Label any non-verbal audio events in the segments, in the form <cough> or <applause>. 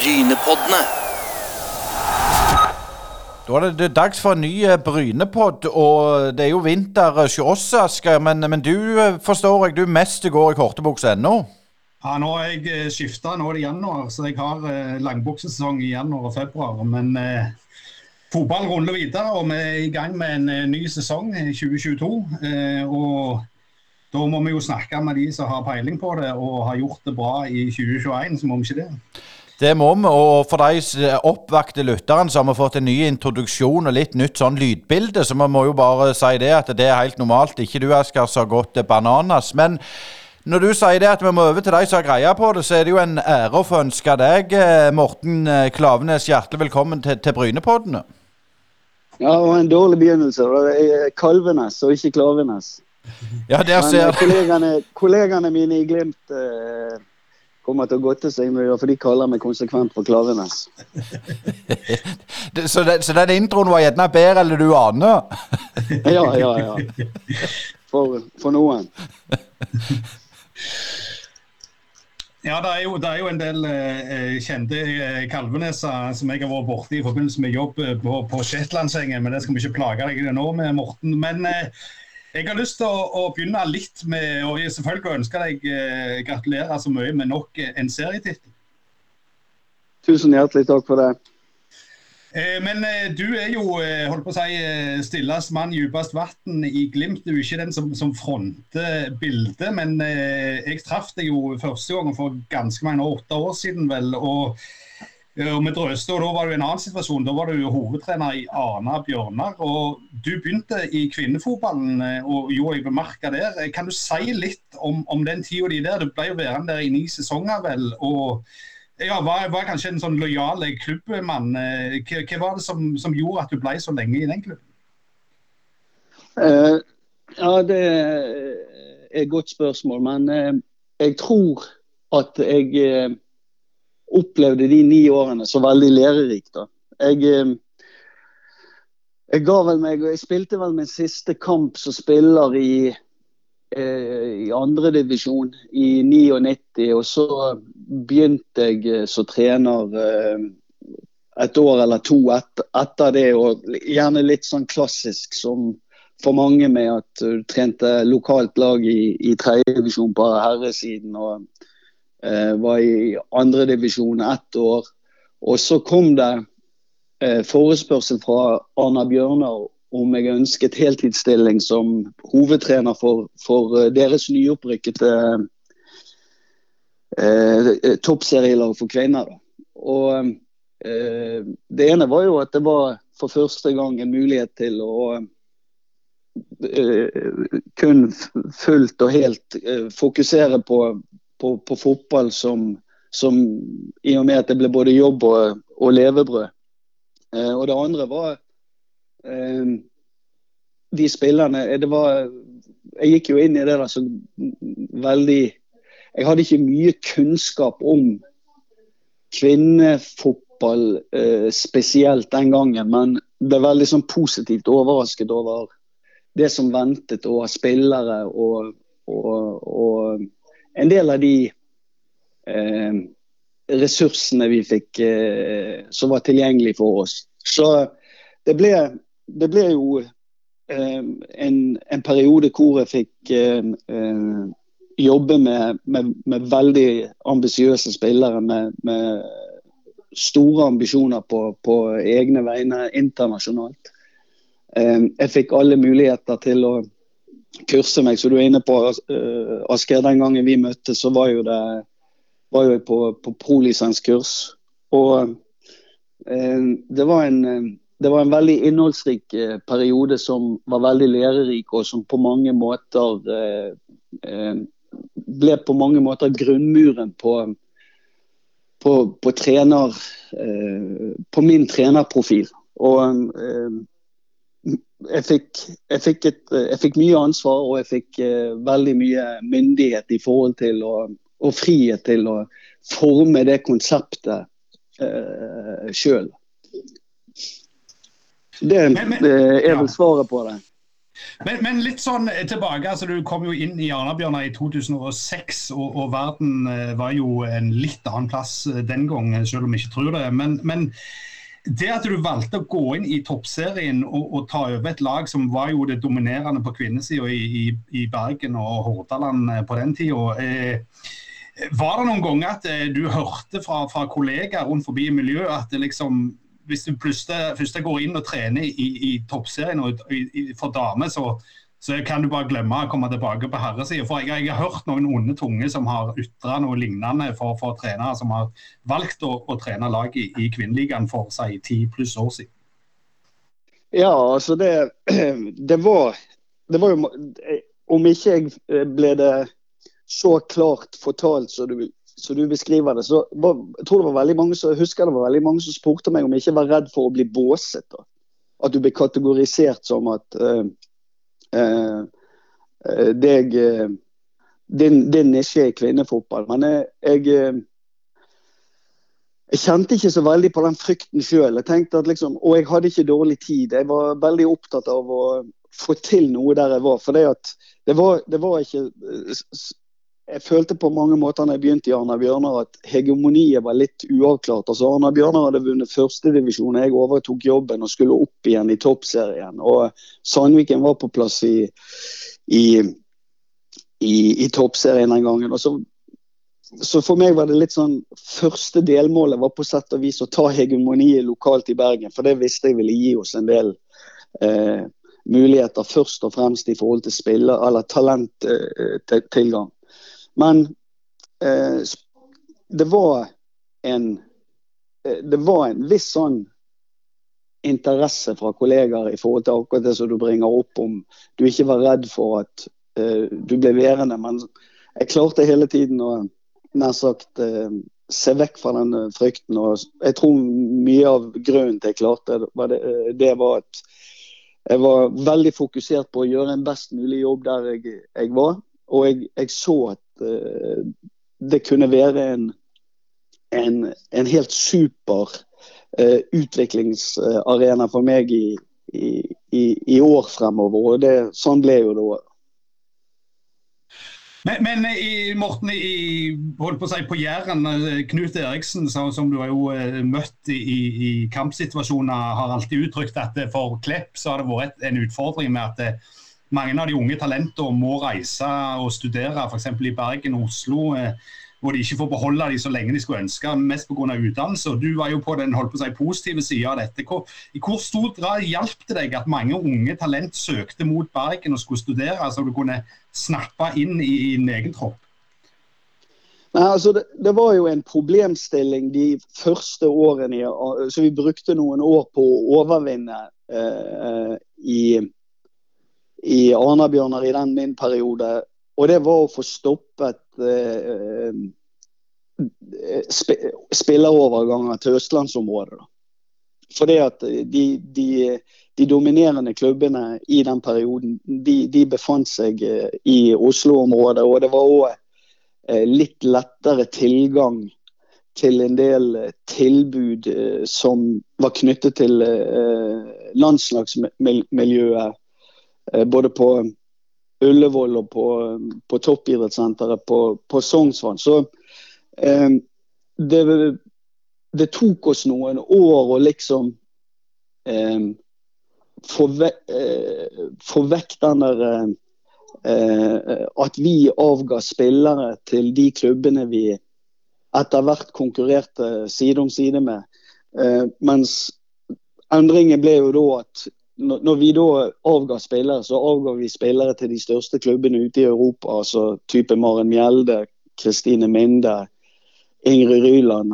Brynepoddene. Da er det, det dags for en ny eh, Brynepodd, og det er jo vinter hos oss, Asker. Men, men du eh, forstår jeg, du mest går i kortebukse ennå? Ja, nå har jeg skifta, nå er det januar, så jeg har eh, langbuksesesong i januar og februar. Men eh, fotball ruller videre, og vi er i gang med en eh, ny sesong i 2022. Eh, og da må vi jo snakke med de som har peiling på det og har gjort det bra i 2021, så må vi ikke det. Det må vi, og for de oppvakte lytterne så har vi fått en ny introduksjon og litt nytt sånn lydbilde, så vi må jo bare si det at det er helt normalt. Ikke du, Asker, som har gått bananas. Men når du sier det at vi må over til de som har greia på det, så er det jo en ære å få ønske deg, eh, Morten Klavenes, hjertelig velkommen til, til Brynepoddene. Ja, var en dårlig begynnelse. Kalvenes og ikke Klavenes. Ja, der ser du. kollegene, kollegene mine i Glimt eh, kommer til å godte seg med det, for de kaller meg konsekvent for Klaveness. <laughs> Så, det, så den introen var gjerne bedre enn du aner? Ja, ja, ja. For, for noen. Ja, det er jo, det er jo en del eh, kjente eh, kalveneser som jeg har vært borti i forbindelse med jobb eh, på, på Shetlandsengen, men det skal vi ikke plage deg nå med, Morten. Men eh, jeg har lyst til å, å begynne litt med og jeg selvfølgelig ønske deg eh, gratulerer så mye med nok eh, en serietittel. Tusen hjertelig takk for det. Eh, Men eh, du er jo eh, holdt på å si, eh, stillest mann djupest vann i Glimt. Du er ikke den som, som fronter bildet, men jeg traff deg jo første gang for ganske mange åtte år siden vel. og og med Drøste, og Da var du i en annen situasjon. Da var du jo hovedtrener i Arna Bjørnar. og Du begynte i kvinnefotballen eh, og gjorde deg bemerka der. Eh, Kan du si litt om, om den tida di der? Du ble jo værende der i ni sesonger, vel. og ja, var, var kanskje en sånn lojal klubbmann. Eh, Hva, hva var det som, som gjorde at du ble så lenge i den klubben? Uh, ja, det er et godt spørsmål, men uh, jeg tror at jeg eh, opplevde de ni årene så veldig lærerikt. da. Jeg, eh, jeg ga vel meg, og jeg spilte vel min siste kamp som spiller i, eh, i andredivisjon i 99, og så begynte jeg eh, som trener et år eller to et, etter det, og gjerne litt sånn klassisk som for mange med at du trente lokalt lag i, i tredjedivisjon på herresiden og var i andredivisjon ett år. Og så kom det eh, forespørsel fra Arna Bjørnar om jeg ønsket heltidsstilling som hovedtrener for, for eh, deres nyopprykkede eh, toppserielag for kvinner. Og eh, Det ene var jo at det var for første gang en mulighet til å eh, kun fullt og helt eh, fokusere på, på, på fotball som, som i og med at det ble både jobb og, og levebrød. Eh, og det andre var eh, de spillerne eh, det var, Jeg gikk jo inn i det der så veldig Jeg hadde ikke mye kunnskap om kvinnefotball eh, spesielt den gangen, men ble veldig sånn positivt overrasket over det som ventet, og spillere og, og, og en del av de eh, ressursene vi fikk eh, som var tilgjengelig for oss. Så det ble, det ble jo eh, en, en periode hvor jeg fikk eh, eh, jobbe med, med, med veldig ambisiøse spillere med, med store ambisjoner på, på egne vegne internasjonalt. Eh, jeg fikk alle muligheter til å kurse meg, så du er inne på uh, Asker. Den gangen vi møttes, så var jo det var jo på, på prolisenskurs. Og uh, det var en eh, det var en veldig innholdsrik periode som var veldig lærerik, og som på mange måter ble på mange måter grunnmuren på, på, på trener på min trenerprofil. Og jeg fikk, jeg, fikk et, jeg fikk mye ansvar, og jeg fikk uh, veldig mye myndighet i forhold til å, og frihet til å forme det konseptet uh, sjøl. Det, Men- men- det er ja. vel svaret på det. Men, men, litt sånn tilbake, altså Du kom jo inn i Arna-Bjørnar i 2006, og, og, verden eh, var jo en litt annen plass eh, den gang, selv om vi ikke tror det. Men, men det at du valgte å gå inn i toppserien og, og, ta over et lag som var jo det dominerende på kvinnesida i, i, i, Bergen og Hordaland eh, på den tida. Eh, var det noen ganger at eh, du hørte fra, fra kollegaer rundt forbi miljøet at liksom hvis du plutselig går inn og trener i, i toppserien og i, i, for damer, så, så, kan du bare glemme å komme tilbake på herresida. For jeg, jeg, har hørt noen onde tunge som har ytra noe lignende for, for, trenere som har valgt å, å trene lag i, i kvinneligaen for seg ti pluss år siden. Ja, altså det, <clears throat> det var Det var jo Om ikke jeg ble det så klart fortalt som du så du beskriver det, så var, jeg tror det var veldig mange som, husker det var veldig mange som spurte meg om jeg ikke var redd for å bli båset. Da. At du ble kategorisert som at uh, deg uh, din, din nisje er kvinnefotball. Men jeg, jeg, jeg kjente ikke så veldig på den frykten sjøl. Liksom, og jeg hadde ikke dårlig tid. Jeg var veldig opptatt av å få til noe der jeg var. For det, det, var, det var ikke jeg følte på mange måter når jeg begynte i Arna Bjørnar at hegemoniet var litt uavklart. Altså Arna Bjørnar hadde vunnet førstedivisjon, jeg overtok jobben og skulle opp igjen i toppserien. Og Sandviken var på plass i, i, i, i toppserien den gangen. Og så, så, for meg var det litt sånn Første delmålet var på sett og vis å ta hegemoniet lokalt i Bergen, for det visste jeg ville gi oss en del eh, muligheter først og fremst i forhold til spiller, eller talenttilgang. Eh, men eh, det var en eh, det var en viss sånn interesse fra kollegaer i forhold til akkurat det som du bringer opp om du ikke var redd for at eh, du ble værende. Men jeg klarte hele tiden å nær sagt eh, se vekk fra den frykten. Og jeg tror mye av grunnen til jeg klarte var det, det var at jeg var veldig fokusert på å gjøre en best mulig jobb der jeg, jeg var. Og jeg, jeg så at det kunne være en, en, en helt super uh, utviklingsarena for meg i, i, i, år fremover. Og det, sånn ble jo det òg. Men, men, i, Morten, i, holdt på å si på Jæren, eh, Knut Eriksen, som du har jo møtt i, kampsituasjoner, har alltid uttrykt at for Klepp så har det vært en utfordring med at mange av de unge talentene må reise og studere f.eks. i Bergen og Oslo. Eh, hvor de ikke får beholde de så lenge de skulle ønske, mest pga. utdannelse. Du var jo på den på si, positive sida av dette. Hvor, I hvor stor grad hjalp det deg at mange unge talent søkte mot Bergen og skulle studere, så du kunne snappe inn i, i en egen tropp? Nei, altså det, det, var jo en problemstilling de første årene, så vi brukte noen år på å overvinne eh, i i Arna-Bjørnar i den min periode. Og det var å få stoppet eh, sp spilleroverganger til østlandsområdet. Fordi at de, de, de, dominerende klubbene i den perioden, de, de befant seg eh, i Oslo-området. Og det var òg eh, litt lettere tilgang til en del eh, tilbud eh, som var knyttet til eh, landslagsmiljøet Eh, både på Ullevål og på, på toppidrettssenteret på, på Sognsvann. Så eh, det, det, tok oss noen år å liksom eh, få, ve eh, få vekk den der eh, At vi avga spillere til de klubbene vi etter hvert konkurrerte side om side med. Eh, mens endringen ble jo da at når vi da avga spillere, så avga vi spillere til de største klubbene ute i Europa. altså Type Maren Mjelde, Kristine Minde, Ingrid Ryland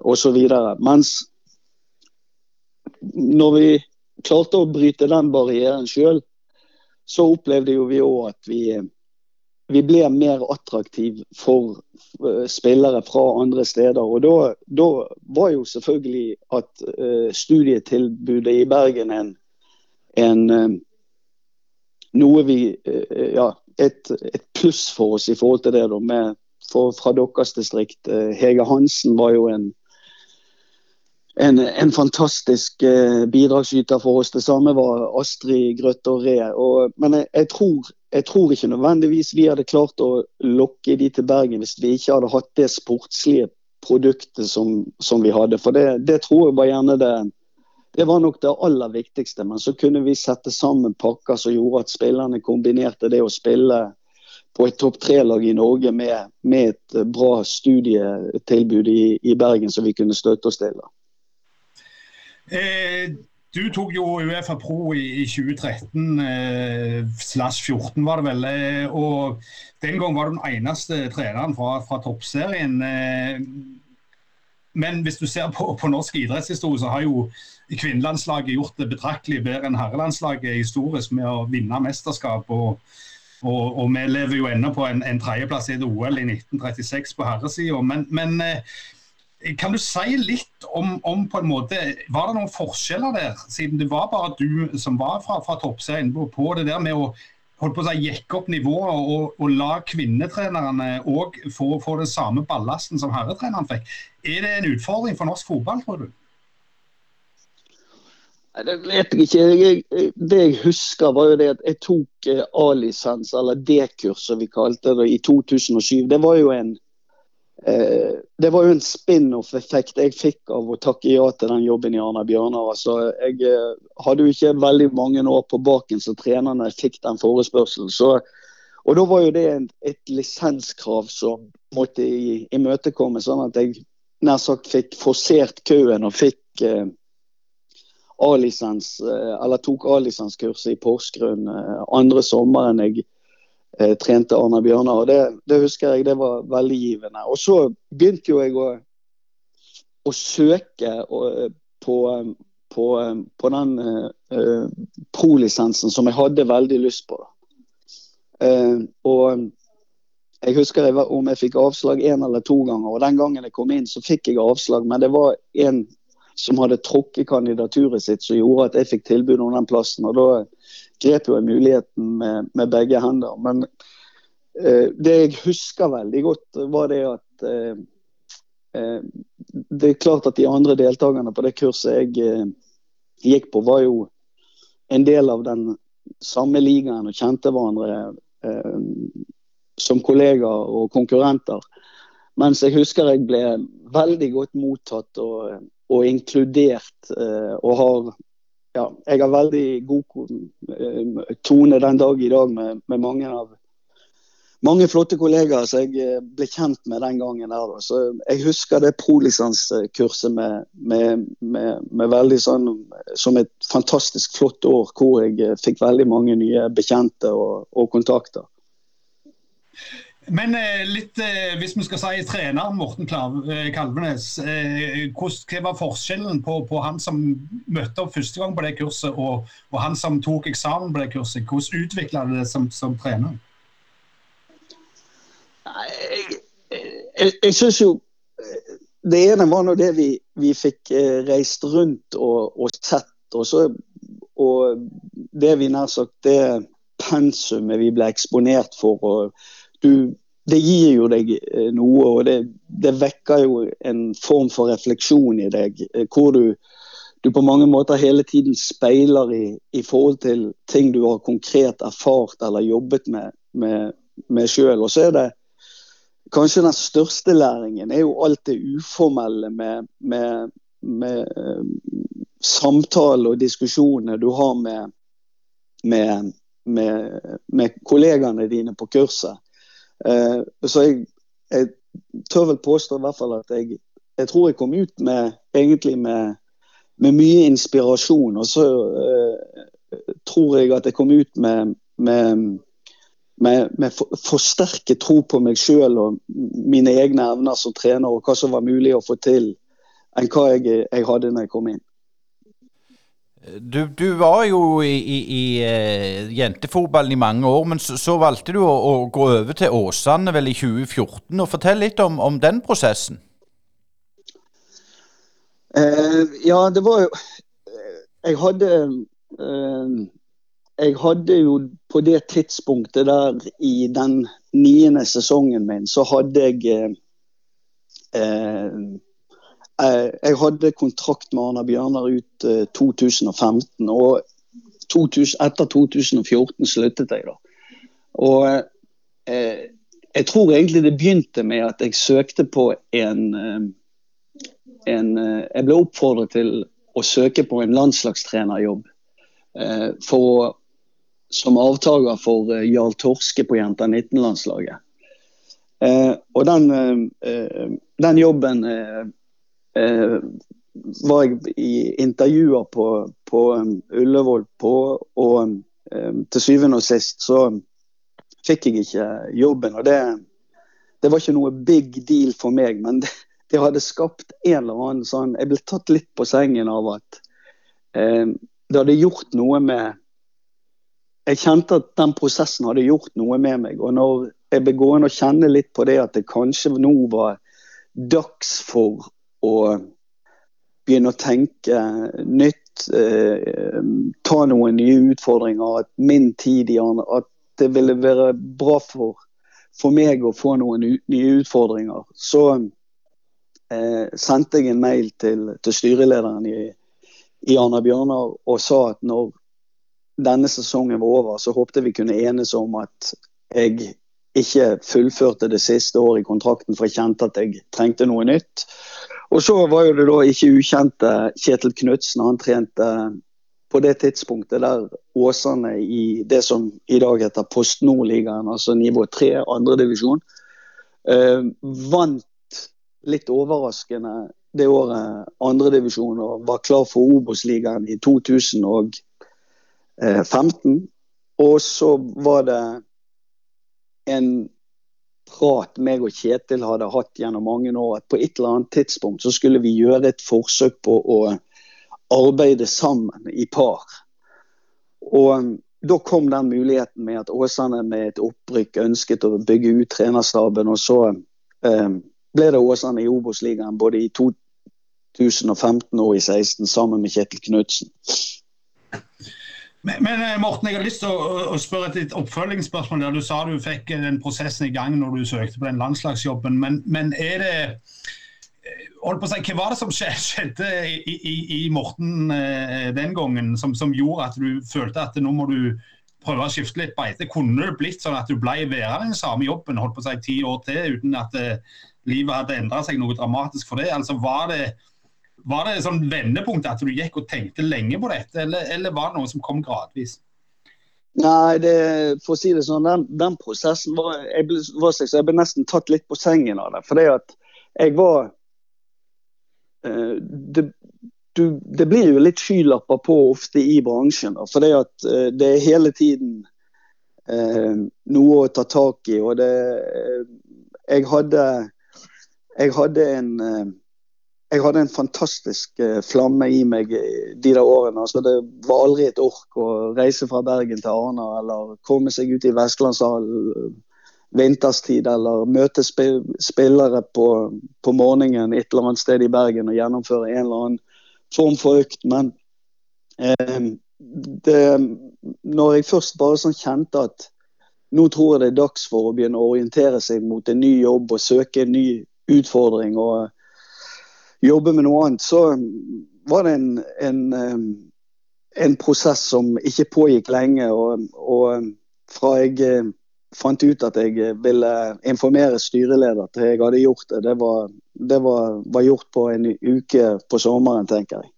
osv. Mens når vi klarte å bryte den barrieren sjøl, så opplevde jo vi òg at vi vi ble mer attraktiv for uh, spillere fra andre steder. Og da, da var jo selvfølgelig at uh, studietilbudet i Bergen en, en uh, noe vi Ja, et, et, pluss for oss i forhold til det. da, med, for, Fra deres distrikt. Hege Hansen var jo en en, en fantastisk eh, bidragsyter for oss. Det samme var Astrid Grøtte og Re. Og, men jeg, jeg, tror, jeg, tror, ikke nødvendigvis vi hadde klart å lokke de til Bergen hvis vi ikke hadde hatt det sportslige produktet som, som vi hadde. For det, det, tror jeg var gjerne det det var nok det aller viktigste. Men så kunne vi sette sammen pakker som gjorde at spillerne kombinerte det å spille på et topp tre-lag i Norge med, med, et bra studietilbud i, i Bergen som vi kunne støtte oss til. Eh, du tok jo Uefa Pro i, i 2013 eh, slash 14 var det vel. Eh, og Den gang var du den eneste treneren fra, fra toppserien. Eh, men hvis du ser på, på norsk idrettshistorie, så har jo kvinnelandslaget gjort det betraktelig bedre enn herrelandslaget historisk med å vinne mesterskap. og og, og, vi lever jo ennå på en, en tredjeplass i et OL i 1936 på herresida. Men, men eh, kan du si litt om, om, på en måte, Var det noen forskjeller der, siden det var bare du som var fra, fra toppserien, på det der med å holdt på å si, jekke opp nivået og, og la kvinnetrenerne òg få, få, den samme ballasten som herretreneren fikk. Er det en utfordring for norsk fotball, tror du? Det vet jeg ikke. Jeg, det jeg husker, var jo det at jeg tok eh, A-lisens, eller D-kurs som vi kalte det, i 2007. Det var jo en det var jo en spin-off-effekt jeg fikk av å takke ja til den jobben i Arna Bjørnar. Altså, jeg eh, hadde jo ikke veldig mange år på baken som trenerne fikk den forespørselen. Så, og da var jo det et, et lisenskrav som måtte imøtekommes, sånn at jeg nær sagt fikk forsert køen og fikk eh, A-lisens, eh, eller tok A-lisenskurset i Porsgrunn eh, andre sommeren jeg eh, trente Arne Bjørnar. og det, det, husker jeg det var veldig givende. Og så begynte jo jeg å, å søke og, på, på, på, den eh, pro-lisensen som jeg hadde veldig lyst på. Eh, og jeg husker jeg om jeg fikk avslag én eller to ganger. og Den gangen jeg kom inn, så fikk jeg avslag. Men det var en som hadde trukket kandidaturet sitt, som gjorde at jeg fikk tilbud om den plassen. og Da grep jo muligheten med, med begge hender. Men eh, det jeg husker veldig godt, var det at eh, eh, Det er klart at de andre deltakerne på det kurset jeg eh, gikk på, var jo en del av den samme ligaen og kjente hverandre eh, som kollegaer og konkurrenter. Mens jeg husker jeg ble veldig godt mottatt og, og inkludert. Og har ja, jeg har veldig god eh, tone den dag i dag med, med mange av mange flotte kollegaer som jeg eh, ble kjent med den gangen. der. Så Jeg husker det prolisanskurset med, med, med, med, veldig sånn, som et fantastisk flott år, hvor jeg eh, fikk veldig mange nye bekjente og, og kontakter. Men eh, litt, eh, hvis vi skal si treneren Morten eh, Kalvenes. hva var forskjellen på, på, han som møtte opp første gang på det kurset, og, og han som tok eksamen på det kurset? Hvordan utvikla det det som, som trener? Jeg, jeg, jeg syns jo Det ene var nå det vi, vi fikk reist rundt og, og sett. Og, så, og det vi nær sagt det pensumet vi ble eksponert for. og du, det gir jo deg eh, noe, og det, det, vekker jo en form for refleksjon i deg. Eh, hvor du, du på mange måter hele tiden speiler i, i, forhold til ting du har konkret erfart eller jobbet med, med, med sjøl. Og så er det kanskje den største læringen er jo alt det uformelle med, med, med uh, samtale og diskusjoner du har med, med kollegaene dine på kurset. Eh, så jeg, jeg, tør vel påstå i hvert fall at jeg, jeg tror jeg kom ut med egentlig med, med mye inspirasjon. Og så eh, tror jeg at jeg kom ut med, med med, med forsterket tro på meg sjøl og mine egne evner som trener, og hva som var mulig å få til, enn hva jeg, jeg hadde når jeg kom inn. Du, du, var jo i, i, i uh, jentefotballen i mange år, men så, så valgte du å, å, gå over til Åsane vel i 2014. og Fortell litt om, om den prosessen. Eh, ja, det var jo Jeg hadde eh, Jeg hadde jo på det tidspunktet der i den niende sesongen min, så hadde jeg jeg hadde kontrakt med Arna Bjørnar ut 2015. Og 2000, etter 2014 sluttet jeg, da. Og eh, jeg tror egentlig det begynte med at jeg søkte på en, en Jeg ble oppfordret til å søke på en landslagstrenerjobb eh, for, som avtaker for eh, Jarl Torske på Jenta 19-landslaget. Eh, og den, eh, den jobben eh, eh, var jeg i intervjuer på, på um, Ullevål på, og um, til syvende og sist så fikk jeg ikke jobben. og det, det var ikke noe big deal for meg, men det, det hadde skapt en eller annen sånn Jeg ble tatt litt på sengen av at eh, det hadde gjort noe med Jeg kjente at den prosessen hadde gjort noe med meg. Og når jeg ble gående og kjenne litt på det at det kanskje nå var dags for å begynne å tenke nytt, eh, ta noen nye utfordringer, at min tid i At det ville være bra for, for meg å få noen nye utfordringer. Så eh, sendte jeg en mail til, til styrelederen i, i Arna Bjørnar og sa at når denne sesongen var over, så håpte vi kunne enes om at jeg ikke fullførte det siste året i kontrakten, for jeg kjente at jeg trengte noe nytt. Og så var jo det da ikke ukjente Kjetil Knutsen. Han trente på det tidspunktet der Åsane i det som i dag heter Post Nord-ligaen, altså nivå 3, andredivisjon, eh, vant litt overraskende det året andredivisjon og var klar for Obos-ligaen i 2015. Og så var det en prat meg og Kjetil hadde hatt gjennom mange år, at på et eller annet tidspunkt så skulle vi gjøre et forsøk på å arbeide sammen i par. Og da kom den muligheten med at Åsane med et opprykk ønsket å bygge ut trenerstaben. Og så eh, ble det Åsane i Obos-ligaen både i 2015 og i 2016 sammen med Kjetil Knutsen. Men, men, eh, Morten, jeg har lyst til å, å spørre et oppfølgingsspørsmål. Du sa du fikk den prosessen i gang når du søkte på den landslagsjobben. Men, men er det eh, holdt på å si, Hva var det som <laughs> skjedde i, i, i Morten eh, den gangen som, som, gjorde at du følte at nå må du prøve å skifte litt beite? Kunne det blitt sånn at du ble værende i den samme jobben holdt på å si, ti år til uten at eh, livet hadde endra seg noe dramatisk for det? Altså, var det, var det sånn vendepunkt at du gikk og tenkte lenge på dette, eller, eller var det noe som kom gradvis? Nei, det, for å si det sånn, den, den prosessen var jeg, ble, var jeg ble nesten tatt litt på sengen av det. For det at jeg var uh, det, du, det, blir jo litt skylapper på ofte i bransjen. For det at uh, det er hele tiden uh, noe å ta tak i. Og det Jeg hadde jeg hadde en jeg hadde en fantastisk eh, flamme i meg de der årene. Altså, det var aldri et ork å reise fra Bergen til Arna eller komme seg ut i Vestlandshallen eh, vinterstid eller møte spillere på, på, morgenen et eller annet sted i Bergen og gjennomføre en eller annen form for økt. Men eh, det, når jeg først bare sånn kjente at nå tror jeg det er dags for å begynne å orientere seg mot en ny jobb og søke en ny utfordring og jobbe med noe annet, så var det en, en, en prosess som ikke pågikk lenge. Og, og, fra jeg eh, fant ut at jeg ville informere styreleder til jeg hadde gjort det, det var, det var, var gjort på en uke på sommeren, tenker jeg.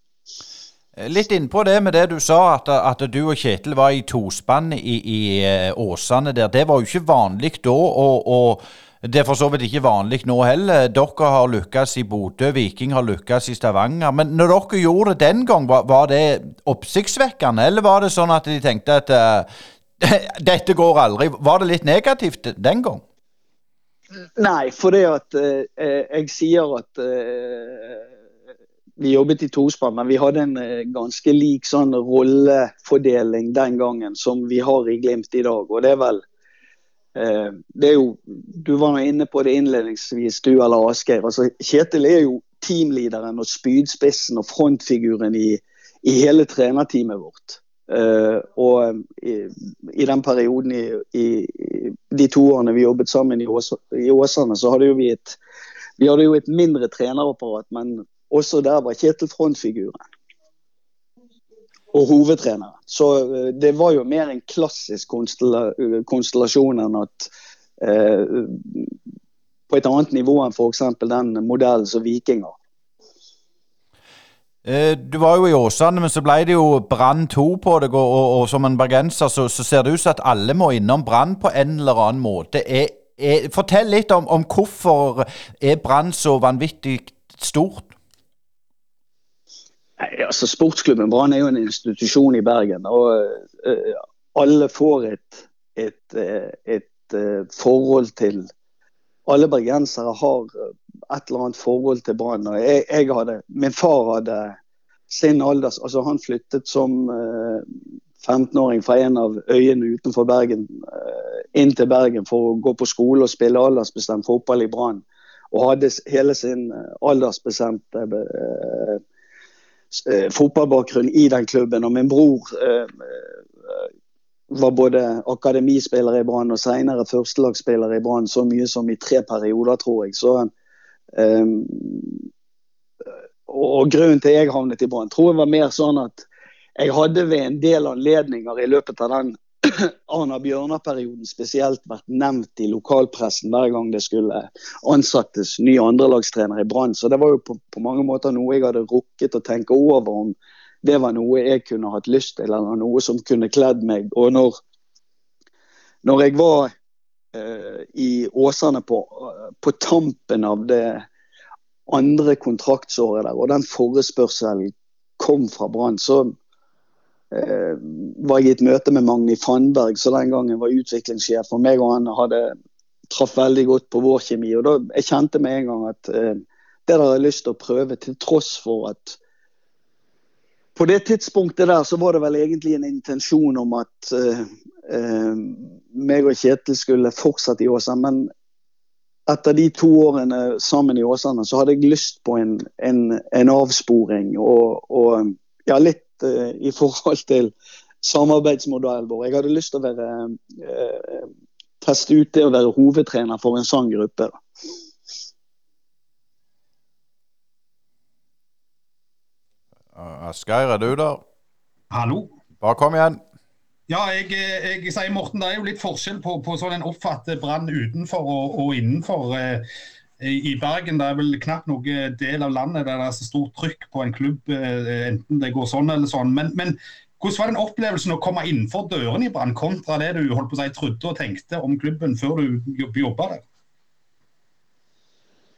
Litt innpå det med det du sa, at, at du og Kjetil var i tospann i, i eh, Åsane der. Det var jo ikke vanlig da. og, og det er for så vidt ikke vanlig nå heller. Dere har lykkes i Bodø, Viking har lykkes i Stavanger. Men når dere gjorde det den gang, var, var det oppsiktsvekkende? Eller var det sånn at de tenkte at uh, <laughs> dette går aldri? Var det litt negativt den gang? Nei, for det at uh, jeg sier at uh, vi jobbet i tospann, men vi hadde en ganske lik sånn rollefordeling den gangen som vi har i Glimt i dag. Og det er vel det er jo, Du var inne på det innledningsvis, du eller Asgeir. Altså, Kjetil er jo teamlederen og spydspissen og frontfiguren i, i hele trenerteamet vårt. Uh, og i, i, den perioden i, i, de to årene vi jobbet sammen i, Ås, Åsane, så hadde jo vi et vi hadde jo et mindre trenerapparat, men også der var Kjetil frontfiguren. Og hovedtrenere. Så det var jo mer en klassisk konstellasjon enn at eh, På et annet nivå enn f.eks. den modellen som Viking har. Eh, du var jo i Åsane, men så ble det jo Brann 2 på deg. Og, og, og, som en bergenser så, så, ser det ut som at alle må innom Brann på en eller annen måte. Er, er, fortell litt om, om hvorfor er Brann så vanvittig stort? Nei, altså Sportsklubben Brann er jo en institusjon i Bergen. og uh, Alle får et, et, et, et uh, forhold til Alle bergensere har et eller annet forhold til Brann. Jeg, jeg, hadde, Min far hadde sin alders altså Han flyttet som uh, eh, 15-åring fra en av øyene utenfor Bergen inn til Bergen for å gå på skole og spille aldersbestemt fotball i Brann. Og hadde hele sin aldersbestemte fotballbakgrunn i den klubben. Og min bror var både akademispiller i Brann og senere førstelagsspiller i Brann så mye som i tre perioder, tror jeg. Så Um, og Grunnen til jeg havnet i Brann, tror jeg var mer sånn at jeg hadde ved en del anledninger i løpet av den <laughs> Arna Bjørnar-perioden spesielt vært nevnt i lokalpressen hver gang det skulle ansattes ny andrelagstrener i Brann. Så det var jo på, på, mange måter noe jeg hadde rukket å tenke over om det var noe jeg kunne hatt lyst til, eller noe som kunne kledd meg. Og når, når jeg var uh, i Åsane på, på, tampen av det andre kontraktsåret der, og den forespørselen kom fra Brann, så var jeg i et møte med Magni Fannberg, som den gangen var utviklingssjef. Og meg og han hadde traff veldig godt på vår kjemi. og da, Jeg kjente med en gang at eh, det der har jeg lyst til å prøve, til tross for at på det tidspunktet der så var det vel egentlig en intensjon om at eh, eh, meg og Kjetil skulle fortsette i Åsane. Men etter de to årene sammen i Åsane, så hadde jeg lyst på en, en, en avsporing. Og, og, ja, litt eh, i forhold til samarbeidsmodellen vår. Jeg hadde lyst til å være eh, teste ut det å være hovedtrener for en sånn gruppe. Asgeir, er du der? Hallo. Bare kom igjen. Ja, jeg, jeg, sier Morten, det er jo litt forskjell på, på sånn en oppfatter brann utenfor og, og innenfor. Eh, I Bergen det er vel knapt noen del av landet der det er så stort trykk på en klubb, eh, enten det går sånn eller sånn. Men, men hvordan var den opplevelsen å komme innenfor dørene i Brann, kontra det du holdt på å si, trodde og tenkte om klubben før du jobba der?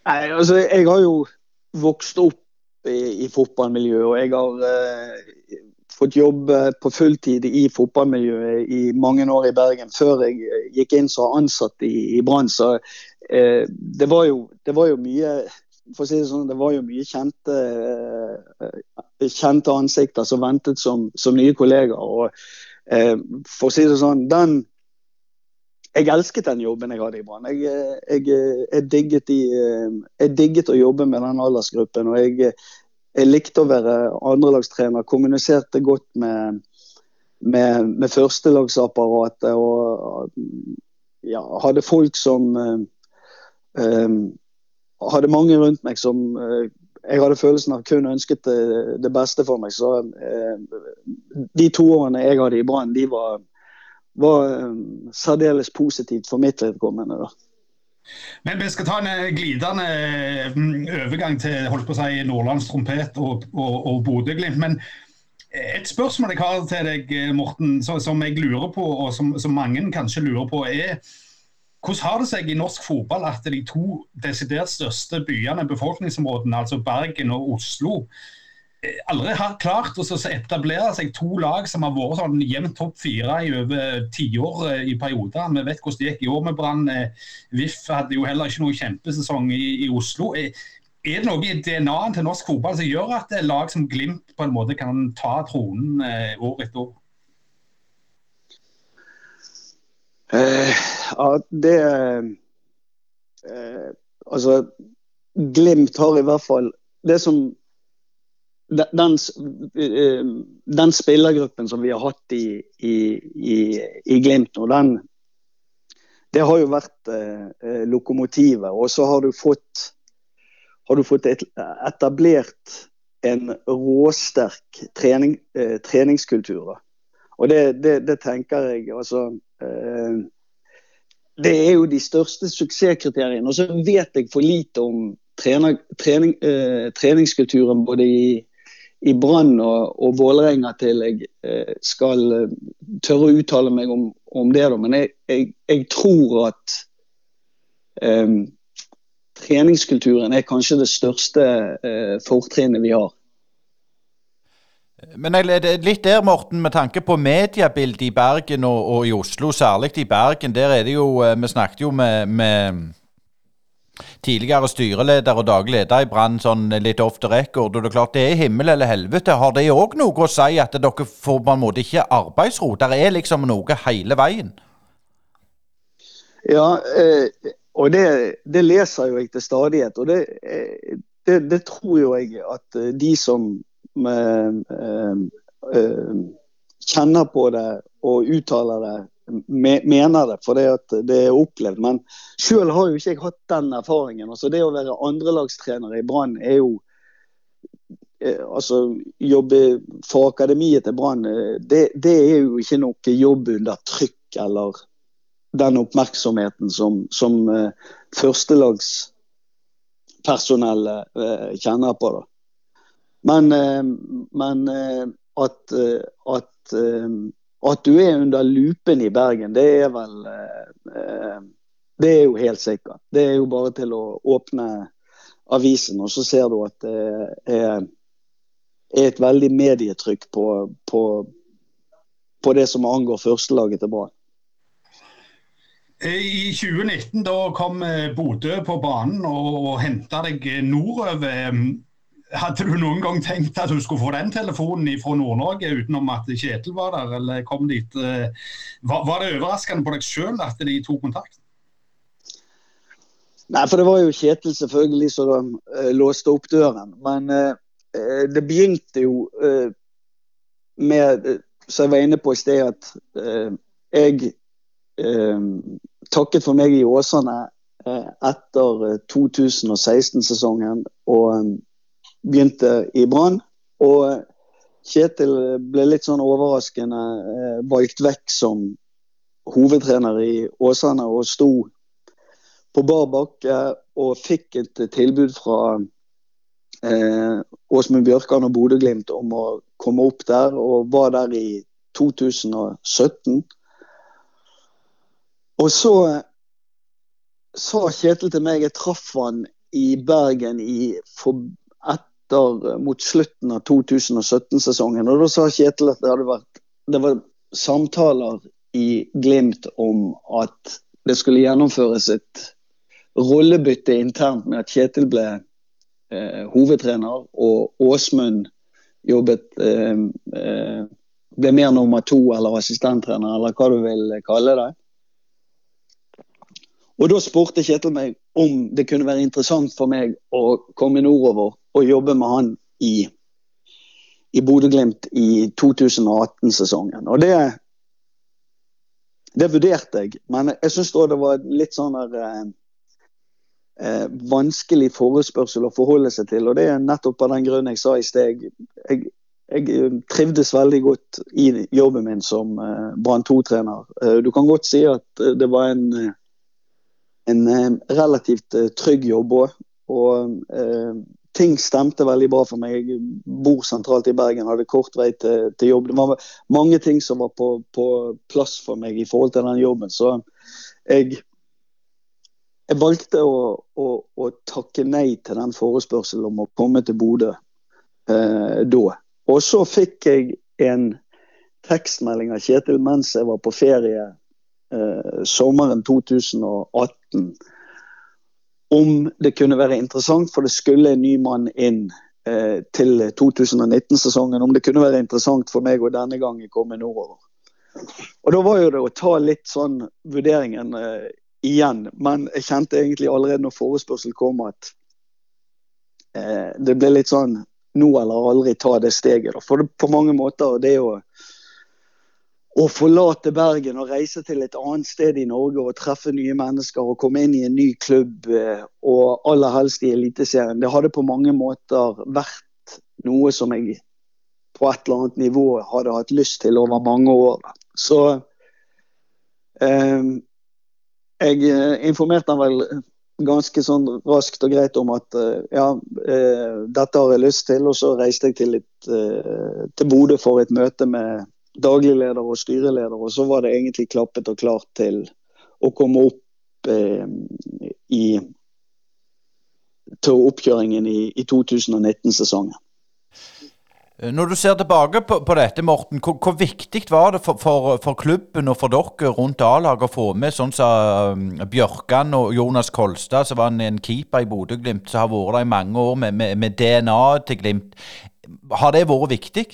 Nei, altså, Jeg har jo vokst opp i, i fotballmiljøet, og jeg har eh, fått jobbe på fulltid i fotballmiljøet i mange år i Bergen, før jeg eh, gikk inn som ansatt i, i Brann. Så eh, det, var jo, det, var jo, mye for å si det sånn, det var jo mye kjente, eh, kjente ansikter som ventet som, som nye kollegaer. og eh, For å si det sånn, den jeg elsket den jobben jeg hadde i Brann. Jeg, eh, jeg, jeg, jeg, digget å jobbe med den aldersgruppen. og jeg, jeg likte å være andrelagstrener, kommuniserte godt med, med, med førstelagsapparatet. Og ja, hadde folk som um, Hadde mange rundt meg som uh, jeg hadde følelsen av kun ønsket det, det beste for meg. Så uh, de to årene jeg hadde i Brann, de var, var um, særdeles positivt for mitt vedkommende. da. Men vi skal ta en eh, glidende mm, overgang til holdt på å si, Nordlands trompet og, og, og Bodø-Glimt. Men et spørsmål jeg har til deg, eh, Morten, som jeg lurer på, og som, som mange kanskje lurer på, er hvordan har det seg i norsk fotball at de to desidert største byene, befolkningsområdene, altså Bergen og Oslo, aldri har klart å etablere seg to lag som har vært sånn jevnt topp fire i over tiår eh, i perioder. Vi vet hvordan det gikk i år med Brann. Eh, VIF hadde jo heller ikke noen kjempesesong i, i Oslo. Er, er det noe i DNA-en til norsk fotball som gjør at lag som Glimt på en måte kan ta tronen eh, år etter år? Uh, ja, det uh, Altså, Glimt har i hvert fall Det som den, eh, den, spillergruppen som vi har hatt i, i, i, i Glimt nå, den det har jo vært eh, lokomotivet. Og så har du fått, har du fått etablert en råsterk trening, eh, treningskultur. Og det, det, det, tenker jeg altså eh, Det er jo de største suksesskriteriene. Og så vet jeg for lite om trener, trening, eh, treningskulturen både i, i Brann og, og Vålerenga til jeg eh, skal eh, tørre å uttale meg om, om det. Da. Men jeg, jeg, jeg tror at eh, treningskulturen er kanskje det største eh, fortrinnet vi har. Men litt der, Morten, med tanke på mediebildet i Bergen og, og, i Oslo, særlig i Bergen. Der er det jo eh, Vi snakket jo med, med tidligere styreleder og daglig leder i Brann sånn litt off the record. og Det er klart det er himmel eller helvete. Har det òg noe å si at dere får på en måte ikke arbeidsro? Der er liksom noe hele veien? Ja, eh, og det, det, leser jo jeg til stadighet. Og det, eh, det, det tror jo jeg at de som eh, eh, kjenner på det og uttaler det, mener det, for det, at det er opplevd. Men sjøl har jo ikke jeg hatt den erfaringen. Altså Det å være andrelagstrener i Brann er jo eh, altså Jobbe for akademiet til Brann, eh, det, det, er jo ikke noe jobb under trykk eller den oppmerksomheten som, som uh, førstelagspersonellet uh, kjenner på. da. Men, uh, men eh, at, eh, at, du er under lupen i Bergen, det er vel Det er jo helt sikkert. Det er jo bare til å åpne avisen, og så ser du at det er, er et veldig medietrykk på, på, på det som angår førstelaget til Brann. I 2019 da kom Bodø på banen og, og henta deg nordover. Hadde du noen gang tenkt at du skulle få den telefonen fra Nord-Norge utenom at Kjetil var der, eller kom dit? Eh, var, var det overraskende på deg sjøl at de tok kontakt? Nei, for det var jo Kjetil selvfølgelig som uh, låste opp døren. Men uh, det begynte jo uh, med, som jeg var inne på i sted, at jeg takket for meg i Åsane etter 2016-sesongen. og begynte i Brann. Og Kjetil ble litt sånn overraskende eh, valgt vekk som hovedtrener i Åsane og sto på bar bakke og fikk et tilbud fra eh, Åsmund Bjørkan og Bodø-Glimt om å komme opp der, og var der i 2017. Og så sa Kjetil til meg Jeg traff han i Bergen i for, etter, mot slutten av 2017-sesongen. Og Da sa Kjetil at det hadde vært det var samtaler i Glimt om at det skulle gjennomføres et rollebytte internt med at Kjetil ble eh, hovedtrener og Åsmund jobbet eh, eh, ble mer nummer to eller assistenttrener, eller hva du vil kalle det. Og Da spurte Kjetil meg om det kunne være interessant for meg å komme nordover og jobbe med han i, i Bodø-Glimt i 2018-sesongen. Og det, det vurderte jeg, men jeg syns det var litt sånn der, eh, eh, vanskelig forespørsel å forholde seg til. Og det er nettopp av den grunn jeg sa i sted. Jeg, jeg trivdes veldig godt i jobben min som eh, Brann 2-trener. Eh, du kan godt si at det var en, en relativt trygg jobb òg. Og eh, ting stemte veldig bra for meg. Jeg bor sentralt i Bergen, hadde kort vei til, til jobb. Det var mange ting som var på, på, plass for meg i forhold til den jobben. Så jeg, jeg valgte å, å, å, takke nei til den forespørselen om å komme til Bodø eh, da. Og så fikk jeg en tekstmelding av Kjetil mens jeg var på ferie eh, sommeren 2018 om det kunne være interessant, for det skulle en ny mann inn eh, til 2019-sesongen, om det kunne være interessant for meg å denne gangen komme nordover. Og Da var jo det å ta litt sånn vurderingen eh, igjen, men jeg kjente egentlig allerede når forespørselen kom at eh, det ble litt sånn nå eller aldri ta det steget. Da. For det, på mange måter det å å forlate Bergen og reise til et annet sted i Norge og treffe nye mennesker og komme inn i en ny klubb, eh, og aller helst i Eliteserien, det hadde på mange måter vært noe som jeg på et eller annet nivå hadde hatt lyst til over mange år. Så eh, jeg eh, informerte han vel ganske sånn raskt og greit om at eh, ja, eh, dette har jeg lyst til, og så reiste jeg til, et, eh, til Bodø for et møte med daglig leder og styreleder, og så var det egentlig klappet og klart til å komme opp eh, i til oppkjøringen i, i 2019-sesongen. Når du ser tilbake på, på dette, Morten, hvor, hvor, viktig var det for, for, for, klubben og for dere rundt A-laget å få med sånn som så, Bjørkan og Jonas Kolstad, som var en, en keeper i Bodø-Glimt, som har vært der i mange år med, med, med DNA til Glimt. Har det vært viktig?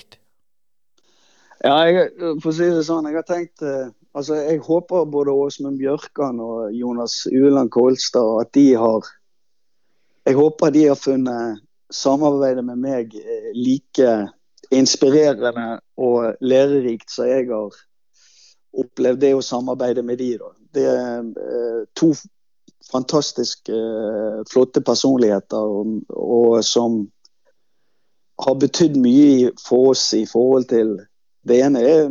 Ja, jeg, for å si det sånn, jeg har tenkt eh, altså Jeg håper både Åsmund Bjørkan og Jonas Ueland Kolstad at de har Jeg håper de har funnet samarbeidet med meg eh, like inspirerende og lærerikt som jeg har opplevd det å samarbeide med de. Da. Det er eh, to fantastisk flotte personligheter og, og som har betydd mye for oss i forhold til det ene er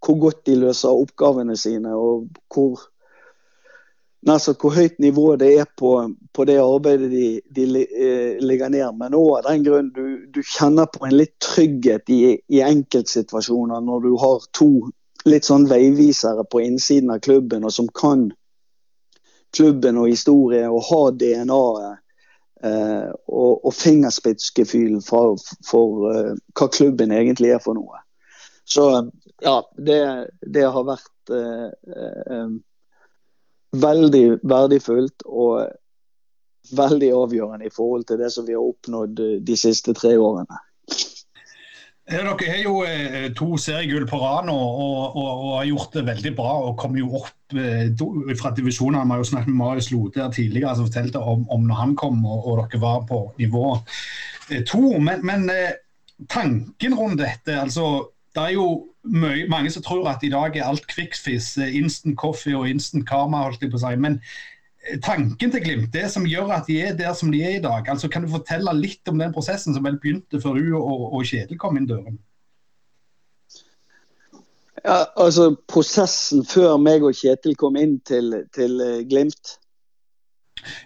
hvor godt de løser oppgavene sine, og hvor, altså, hvor høyt nivå det er på, på det arbeidet de, de eh, ligger ned. Men òg av den grunn du, du, kjenner på en litt trygghet i, i enkeltsituasjoner når du har to litt sånn veivisere på innsiden av klubben, og som kan klubben og historie og har DNA-et Eh, og, og fingerspitzgefühl for, for uh, hva klubben egentlig er for noe. Så ja, det, det har vært uh, uh, veldig verdifullt og veldig avgjørende i forhold til det som vi har oppnådd de siste tre årene. Dere har jo eh, to seriegull på rad nå og, og, og, har gjort det veldig bra. og kom jo opp eh, fra divisjonene. Vi har jo snakket med Marius Lode tidligere som fortalte om, om når han kom og, og, dere var på nivå eh, to. Men, men tanken rundt dette altså, Det er jo mye, mange som tror at i dag er alt eh, instant coffee og instant karma. holdt jeg på å si, men tanken til Glimt, det som gjør at de er der som de er i dag. Altså, kan du fortelle litt om den prosessen som vel begynte før du og, og Kjetil kom inn døren? Ja, altså Prosessen før meg og Kjetil kom inn til, til eh, Glimt?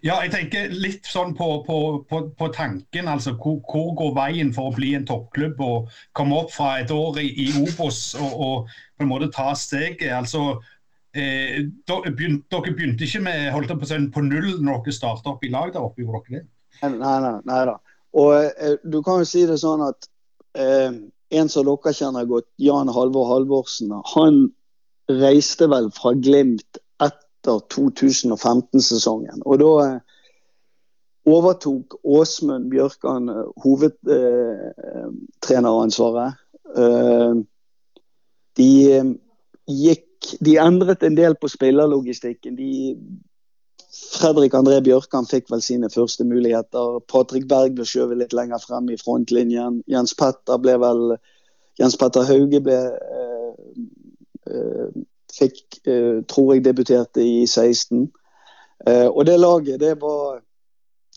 Ja, jeg tenker litt sånn på, på, på, på tanken. altså hvor, hvor, går veien for å bli en toppklubb og komme opp fra et år i, i Obos og, og, på en måte ta steget? altså Eh, dere begynte ikke med holdt på, sånn, på null når dere starta opp i lag der oppe? gjorde dere det? Nei, nei, nei da. Og eh, Du kan jo si det sånn at eh, en som dere kjenner godt, Jan Halvor Halvorsen, han reiste vel fra Glimt etter 2015-sesongen. Og da eh, overtok Åsmund Bjørkan eh, hovedtreneransvaret. Eh, de gikk de endret en del på spillerlogistikken. De, Fredrik André Bjørkan fikk vel sine første muligheter. Patrick Berg ble skjøvet litt lenger frem i frontlinjen. Jens Petter ble vel Jens Petter Hauge ble øh, øh, fikk, øh, tror jeg, debuterte i 16. og det laget, det var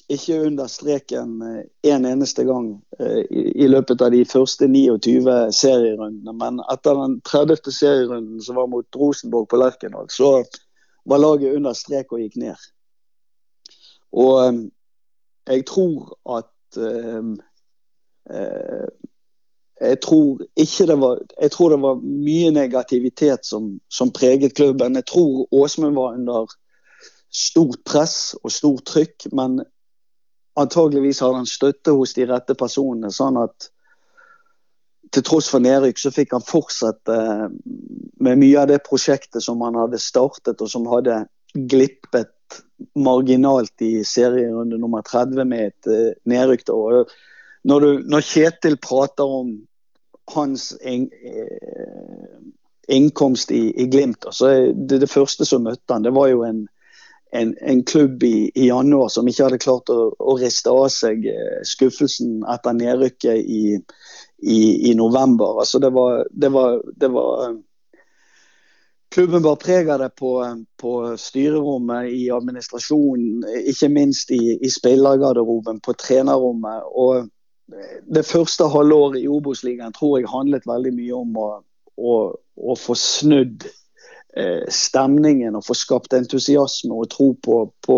ikke under streken eh, en eneste gang eh, i, løpet av de første 29 serierundene. Men etter den 30. serierunden som var mot Rosenborg på Lerkendal, så var laget under strek og gikk ned. Og eh, jeg tror at jeg tror det var Jeg tror det var mye negativitet som, som preget klubben. Jeg tror Åsmund var under stort press og stort trykk, men antageligvis har han støtte hos de rette personene. sånn at til tross for nedrykk så fikk han fortsette eh, med mye av det prosjektet som han hadde startet, og som hadde glippet marginalt i serierunde nummer 30 med et uh, nedrykk. Når, når, Kjetil prater om hans in, uh, innkomst i, i Glimt, så er det, det første som møtte han, det var jo en en, en klubb i, i, januar som ikke hadde klart å, å riste av seg eh, skuffelsen etter nedrykket i, i, i november. Altså det var, det var, det var Klubben bar preg av det på, på, styrerommet, i administrasjonen, ikke minst i, i spillergarderoben, på trenerrommet. Og det første halvåret i Obos-ligaen tror jeg handlet veldig mye om å, å, å få snudd eh, stemningen og få skapt entusiasme og tro på, på,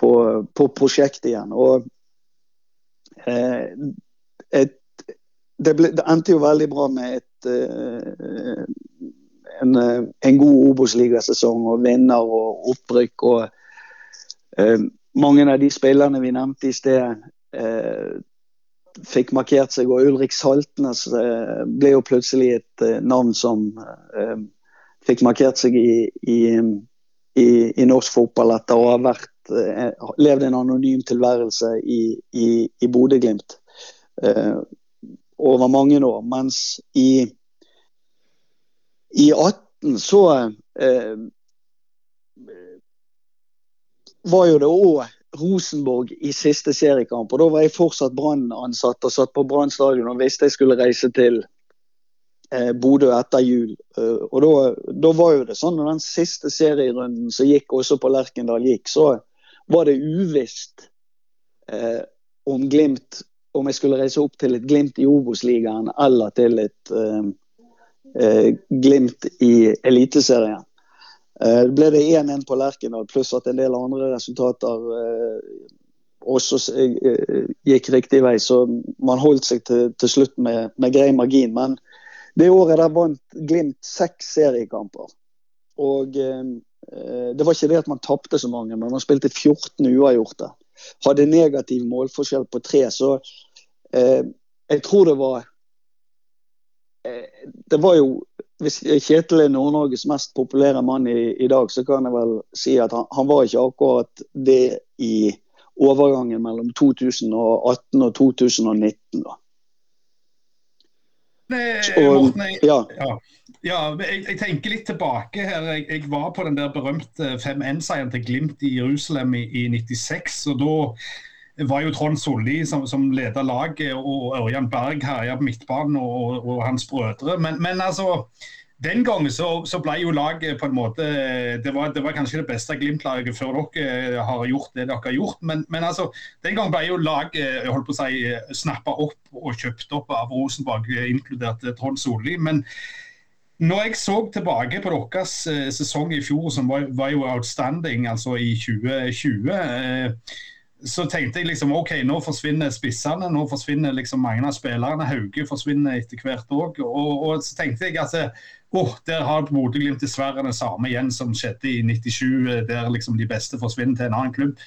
på, på prosjektet igjen. Og eh, et, det, ble, det, endte jo veldig bra med et eh, en, eh, en, god Obos-ligasesong og vinner og opprykk. og eh, Mange av de spillerne vi nevnte i sted, eh, fikk markert seg. Og Ulrik Saltnes eh, ble jo plutselig et eh, navn som eh, fikk markert seg i, i, i, i, norsk fotball etter å ha vært, levd en anonym tilværelse i, i, i Bodø-Glimt over mange år. Mens i i 18 så eh, var jo det òg Rosenborg i siste seriekamp. og Da var jeg fortsatt Brann-ansatt og satt på Brann stadion og visste jeg skulle reise til eh, Bodø etter jul. Eh, og da, var jo det sånn når den siste serierunden som gikk også på Lerkendal gikk, så var det uvisst eh, om Glimt om jeg skulle reise opp til et Glimt i Obos-ligaen eller til et eh, eh, Glimt i Eliteserien. Det ble det 1-1 på Lerkendal, pluss at en del andre resultater eh, også eh, gikk riktig vei. Så man holdt seg til, til slutt med, med, grei margin. Men det året der vant Glimt seks seriekamper. Og eh, det var ikke det at man tapte så mange, men man spilte 14 uavgjorte. Hadde negativ målforskjell på tre. Så eh, jeg tror det var Eh, det var jo Hvis Kjetil er Nord-Norges mest populære mann i, i, dag, så kan jeg vel si at han, han, var ikke akkurat det i overgangen mellom 2018 og 2019. da. Morten, jeg, ja. Ja, ja jeg, jeg, tenker litt tilbake her. Jeg, jeg var på den der berømte 5-1-seieren til Glimt i Jerusalem i, i 96. og da var jo Trond Solli som, som leda laget, og Ørjan Berg herja på midtbanen, og, og, hans brødre. Men, men altså den gangen så, så, ble jo laget på en måte Det var, det var kanskje det beste Glimt-laget før dere har gjort det dere har gjort. Men, men altså, den gangen ble jo laget holdt på å si, snappa opp og kjøpt opp av Rosenborg, inkludert Trond Solli. Men når jeg så tilbake på deres eh, sesong i fjor, som var, var jo outstanding, altså i 2020 eh, så tenkte jeg liksom OK, nå forsvinner spissene. Nå forsvinner liksom mange av spillerne. Hauge forsvinner etter hvert òg. Og, og, så tenkte jeg at oh, der har Bodø-Glimt dessverre det samme igjen som skjedde i 97, der liksom de beste forsvinner til en annen klubb.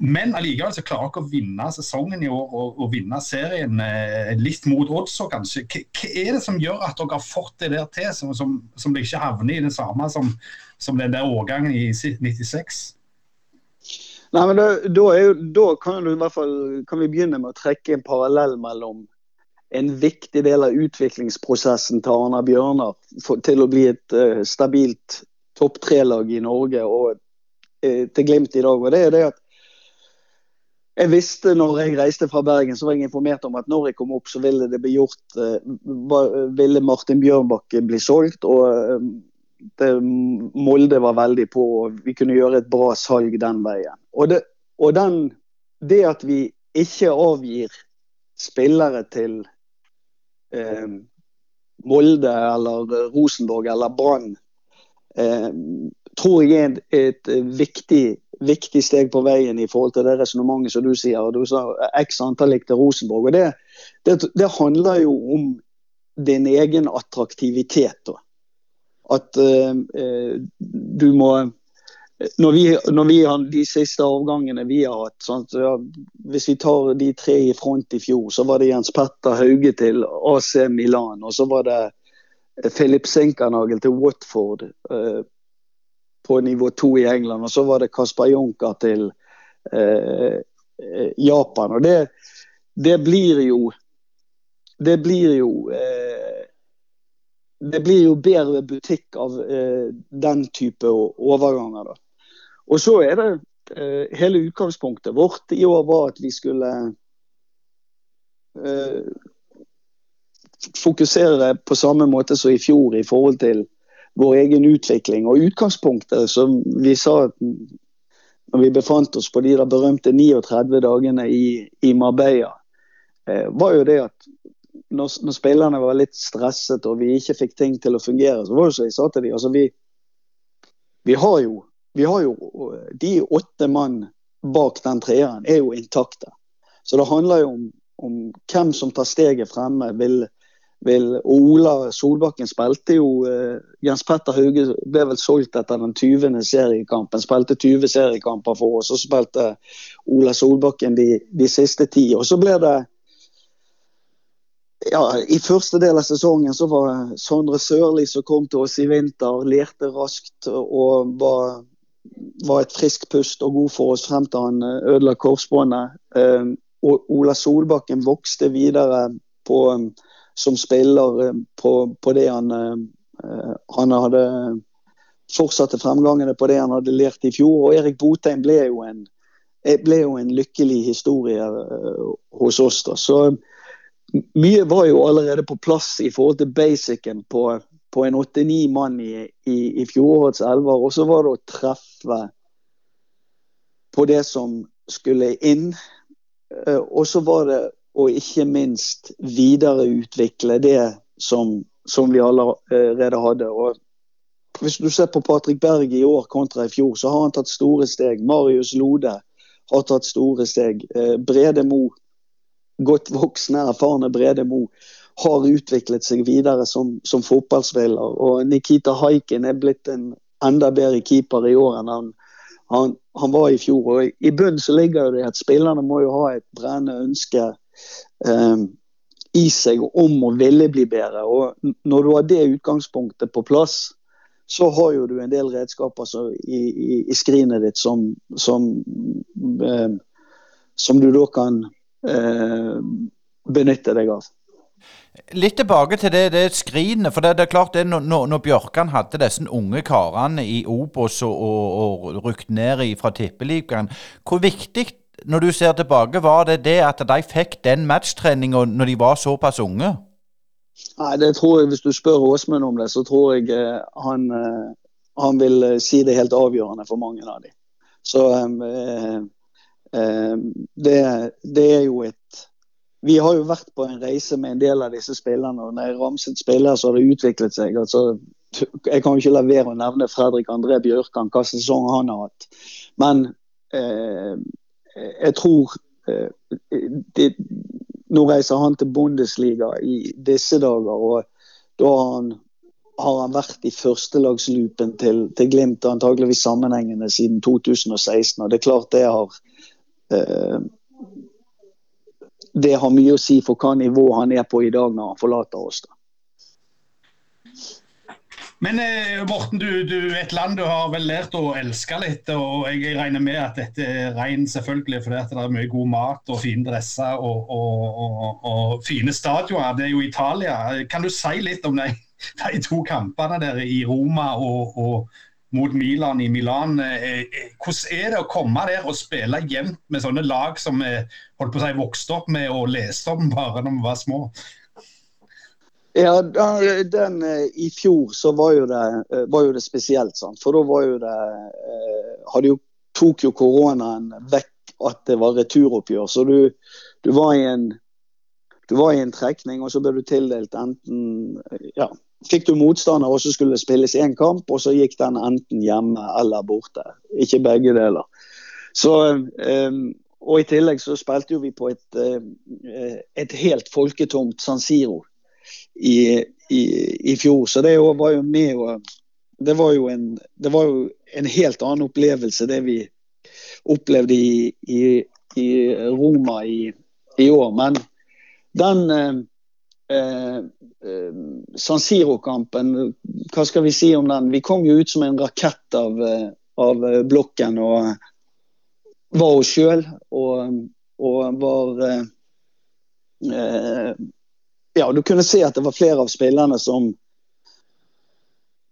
Men allikevel så klarer dere å vinne sesongen i år og, og vinne serien eh, litt mot odds. kanskje. Hva er det som gjør at dere har fått det der til, som, som, som det ikke havner i det samme som, som den der årgangen i 96? Nei, men da, da, jo, da kan, fall, kan, vi begynne med å trekke en parallell mellom en viktig del av utviklingsprosessen til Arna Bjørnar for, til å bli et uh, stabilt topp tre-lag i Norge og uh, til Glimt i dag. og det er det at jeg visste når jeg reiste fra Bergen, så var jeg informert om at når jeg kom opp, så ville det bli gjort uh, Ville Martin Bjørnbakke bli solgt. og det, Molde var veldig på, og vi kunne gjøre et bra salg den veien. Og, det, og den, det at vi ikke avgir spillere til eh, Molde eller Rosenborg eller Brann, eh, tror jeg er et, viktig, viktig, steg på veien i forhold til det resonnementet som du sier. og Du sa x antall gikk til Rosenborg. og det, det, det handler jo om din egen attraktivitet. da at eh, du må når vi, når vi, har de siste avgangene vi har hatt sant, Hvis vi tar de tre i front i fjor, så var det Jens Petter Hauge til AC Milan. Og så var det Philip Sinkernagel til Watford eh, på nivå to i England. Og så var det Kasper Junker til eh, Japan. Og det, det, blir jo Det blir jo det blir jo bedre butikk av eh, den type overganger. da. Og så er det eh, hele utgangspunktet vårt i år var at vi skulle eh, fokusere på samme måte som i fjor i forhold til vår egen utvikling. Og utgangspunktet, som vi sa når vi befant oss på de der berømte 39 dagene i, i Marbella, eh, var jo det at når, når, spillerne var litt stresset og vi ikke fikk ting til å fungere, så var det som jeg sa til dem, altså vi, vi, har jo, vi har jo De åtte mann bak den treeren er jo intakte. Så det handler jo om, om hvem som tar steget fremme. vil vil, og Ola Solbakken spilte jo eh, Jens Petter Hauge ble vel solgt etter den 20. seriekampen. Spilte 20 seriekamper for oss, og så spilte Ola Solbakken de, de siste ti. Og så ble det ja, I første del av sesongen så var Sondre Sørli som kom til oss i vinter, lærte raskt og var, var et friskt pust og god for oss frem til han eh, ødela korsbåndet. Um, og Ola Solbakken vokste videre på um, som spiller eh, på, på det han, eh, han hadde fortsatte fremgangene på det han hadde lært i fjor. Og Erik Botheim ble jo en, ble jo en lykkelig historie hos oss. da. Så mye var jo allerede på plass i forhold til basicen på, på en åtte-ni mann i, i, i fjorårets elver. Og så var det å treffe på det som skulle inn. Og så var det å ikke minst videreutvikle det som, som vi allerede hadde. Og hvis du ser på Patrick Berg i år kontra i fjor, så har han tatt store steg. Marius Lode har tatt store steg. Eh, Brede Mo, godt voksne, erfarne Brede Mo, har utviklet seg videre som, som fotballspiller. Og Nikita Haikin er blitt en enda bedre keeper i år enn han, han, han var i fjor. Og I bunnen så ligger det at spillerne må jo ha et brennende ønske eh, i seg om å ville bli bedre. Og når du har det utgangspunktet på plass, så har jo du en del redskaper i, i, i, skrinet ditt som, som, eh, som du da kan eh, benytte deg av. Litt tilbake til det, det skrinet. for det, det, er klart det, når, når Bjørkan hadde disse unge karene i Obos og, og, og rykket ned fra Tippeligaen, hvor viktig når du ser tilbake, var det det at de fikk den matchtreninga når de var såpass unge? Nei, det tror jeg, Hvis du spør Åsmund om det, så tror jeg eh, han, eh, han, vil eh, si det helt avgjørende for mange av dem. Så eh, eh, det, det, er jo et Vi har jo vært på en reise med en del av disse spillerne. og Når jeg ramset spillere, så har det utviklet seg. altså jeg kan jo ikke la være å nevne Fredrik André Bjørkan, hva sesong han har hatt. Men eh, jeg tror eh, det, Nå reiser han til Bundesliga i disse dager, og da har han, har han vært i førstelagsloopen til, til Glimt antageligvis sammenhengende siden 2016. og Det er klart det har eh, det har mye å si for hva nivå han er på i dag når han forlater oss. da. Men eh, Morten, du, du, et land du har vel lært å elske litt. og Jeg regner med at dette er rein selvfølgelig fordi det er mye god mat og fine dresser og, og, og, og fine stadioner. Det er jo Italia. Kan du si litt om de, de to kampene der i Roma og, mot Milan i Milan? Eh, eh, hvordan er det å komme der og spille jevnt med sånne lag som vi holdt på å si, vokste opp med og leste om bare når vi var små? Ja, den, den, I fjor så var jo det, eh, var jo det spesielt. Sant? For da var jo det eh, jo, tok jo koronaen vekk at det var returoppgjør. Så du, du, var i en, du var i en trekning, og så ble du tildelt enten ja, Fikk du motstander, og så skulle det spilles én kamp, og så gikk den enten hjemme eller borte. Ikke begge deler. Så, og I tillegg så spilte jo vi på et, et helt folketomt San Siro i, i, i fjor. Så det var jo med og det var en, det var jo en helt annen opplevelse det vi opplevde i, i, i Roma i, i, år. Men den eh, eh, San Siro-kampen, hva skal vi si om den? Vi kom jo ut som en rakett av, eh, av blokken og var oss sjøl. Og, og, var eh, eh ja, du kunne se at det var flere av spillerne som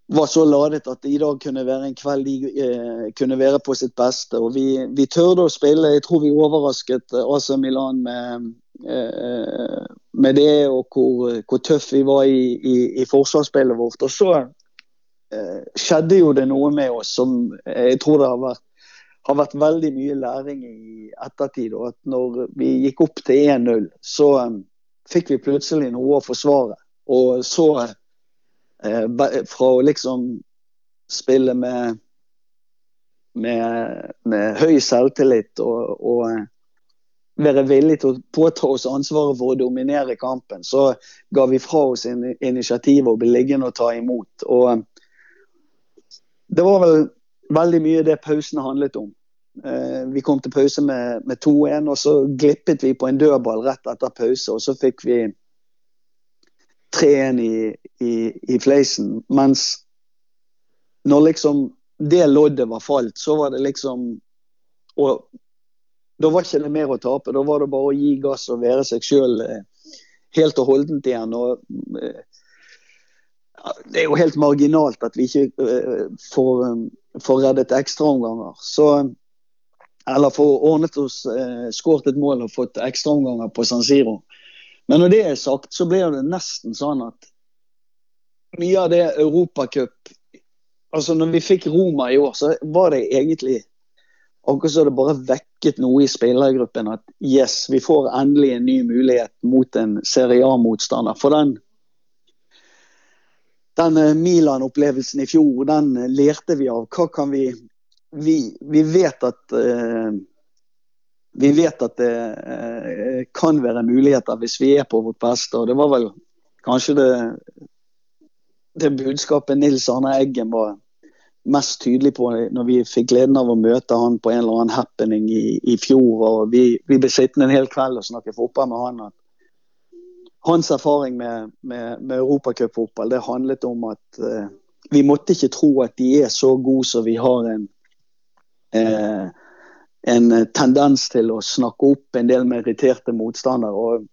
var så ladet at i dag kunne være en kveld de eh, kunne være på sitt beste. Og vi, vi tørde å spille. Jeg tror vi overrasket AC Milan med, eh, med det, og hvor, hvor tøff vi var i, i, i forsvarsspillet vårt. Og så eh, skjedde jo det noe med oss som jeg tror det har vært, har vært veldig mye læring i ettertid. Og at når vi gikk opp til 1-0, så um, fikk vi plutselig noe å forsvare. Og så eh, fra å liksom spille med med, med høy selvtillit og, og, eh, være villig til å påta oss ansvaret for å dominere kampen, så ga vi fra oss initiativet og ble liggende og ta imot. Og eh, det var vel veldig mye det pausen handlet om. Eh, vi kom til pause med, med 2-1, og så glippet vi på en dødball rett etter pause. Og så fikk vi 3-1 i, i, i fleisen. Mens når liksom det loddet var falt, så var det liksom og Da var ikke det mer å tape. Da var det bare å gi gass og være seg sjøl eh, helt og holdent igjen. og eh, Det er jo helt marginalt at vi ikke eh, får, får reddet ekstraomganger. Så eller får ordnet oss, skåret et mål og fått ekstraomganger på San Siro. Men når det er sagt, så blir det nesten sånn at mye av det Europacup altså når vi fikk Roma i år, så var det egentlig akkurat så det bare vekket noe i spillergruppen at yes, vi får endelig en ny mulighet mot en Serie A-motstander. For den, den eh, Milan-opplevelsen i fjor, den lærte vi av. Hva kan vi Vi, vi vet at uh, vi vet at det uh, kan være muligheter hvis vi er på vårt beste. og Det var vel kanskje det det budskapet Nils Arne Eggen var mest tydelig på når vi fikk gleden av å møte han på en eller annen happening i, i fjor. og Vi, vi ble sittende en hel kveld og snakke fotball med han. Hans erfaring med, med, med europacupfotball handlet om at eh, vi måtte ikke tro at de er så gode som vi har en, eh, en tendens til å snakke opp en del meritterte motstandere. og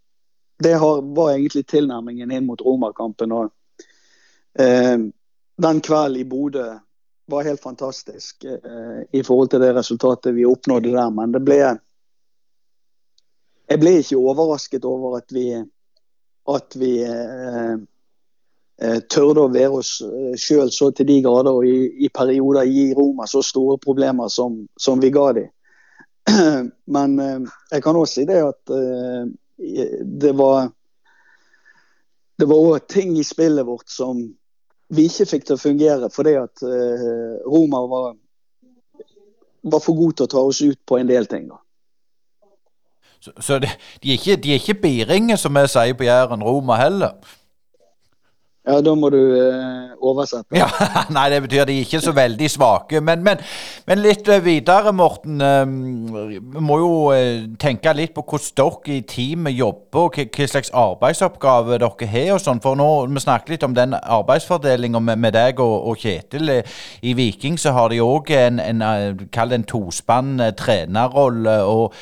Det har, var egentlig tilnærmingen inn mot Romerkampen. og Eh, den kvelden i Bodø var helt fantastisk eh, i forhold til det resultatet vi oppnådde der. Men det ble Jeg ble ikke overrasket over at vi, at vi eh, eh tørde å være oss sjøl så til de grader og i, i, perioder gi Roma så store problemer som, som vi ga dem. <clears throat> Men eh, jeg kan også si det at eh, det var det var òg ting i spillet vårt som vi ikke fikk til å fungere fordi at eh, Roma var, var, for god til å ta oss ut på en del ting. da. Så, så de, de, er ikke, de er ikke biringer, som vi sier på Jæren, Roma heller? Ja, da må du eh, oversette. Ja, <laughs> nei, det betyr de er ikke så veldig svake. Men, men, men litt eh, videre, Morten. Eh, vi må jo eh, tenke litt på hvordan dere i teamet jobber, og hva slags arbeidsoppgave dere har. og sånn, For nå, Vi snakker litt om den arbeidsfordelinga med, med, deg og, og, Kjetil. I Viking så har de òg en, en, en tospann trenerrolle. og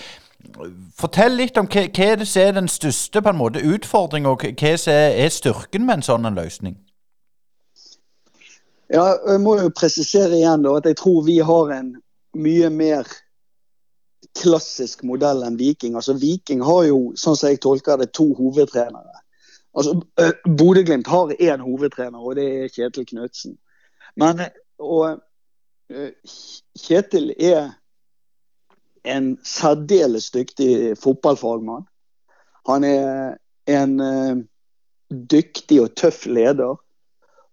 Fortell litt om hva, hva det er den største på en måte utfordringa, og hva som er styrken med en sånn løsning? Ja, Jeg må jo presisere igjen da, at jeg tror vi har en mye mer klassisk modell enn Viking. Altså Viking har jo, sånn som jeg tolker det, to hovedtrenere. Altså Bodø-Glimt har én hovedtrener, og det er Kjetil Knutsen. Men og, Kjetil er en særdeles dyktig fotballfagmann. Han er en uh, dyktig og tøff leder.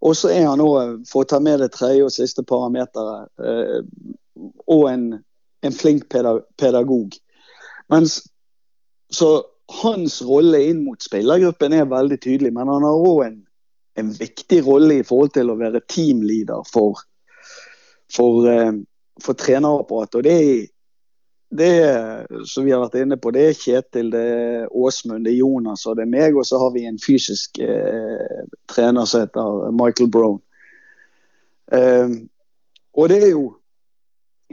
Og så er han òg, for å ta med det tredje og siste parameteret, uh, og en, en, flink pedagog. Mens, så hans rolle inn mot spillergruppen er veldig tydelig, men han har òg en, en, viktig rolle i forhold til å være teamleader for, for, for trenerapparatet. Og det er det som vi har vært inne på, det er Kjetil, det er Åsmund, det er Jonas og det er meg. Og så har vi en fysisk eh, trener som heter Michael Brown. Eh, og det er jo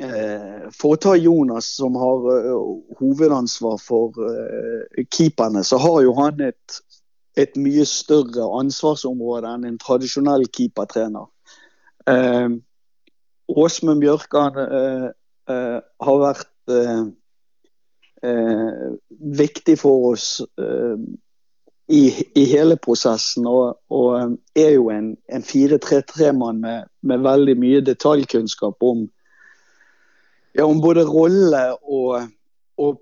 eh, For å ta Jonas, som har uh, hovedansvar for uh, keeperne, så har jo han et, et, mye større ansvarsområde enn en tradisjonell keepertrener. Åsmund Bjørkan har vært Eh, eh, viktig for oss eh, i, i, hele prosessen. Og, og er jo en, en 4-3-3-mann med, med, veldig mye detaljkunnskap om, ja, om både rolle og, og,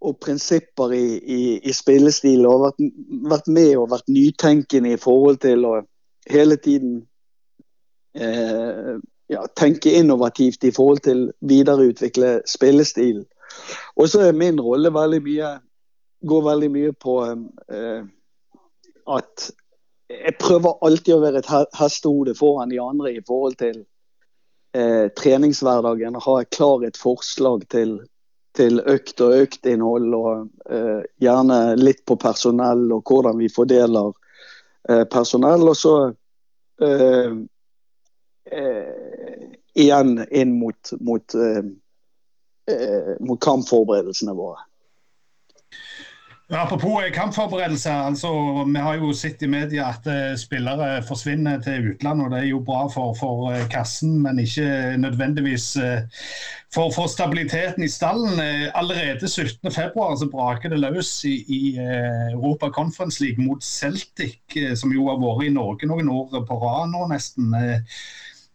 og prinsipper i, i, i, spillestil. Og vært, vært, med og vært nytenkende i forhold til å hele tiden eh, ja, tenke innovativt i forhold til videreutvikle spillestil. Og så er min rolle veldig mye går veldig mye på eh, at jeg prøver alltid å være et hestehode foran de andre i forhold til eh, treningshverdagen. Ha et forslag til, til økt og øktinnhold, og eh, gjerne litt på personell og hvordan vi fordeler eh, personell. Og så eh, eh, igjen inn mot, mot, eh, eh, mot kampforberedelsene våre. Apropos kampforberedelse. altså Vi har jo sett i media at uh, spillere forsvinner til utlandet. og Det er jo bra for, for kassen, men ikke nødvendigvis for, for, stabiliteten i stallen. allerede 17.2 så braker det løs i, i Europa Conference League mot Celtic, som jo har vært i Norge noen år på rad nå, nesten.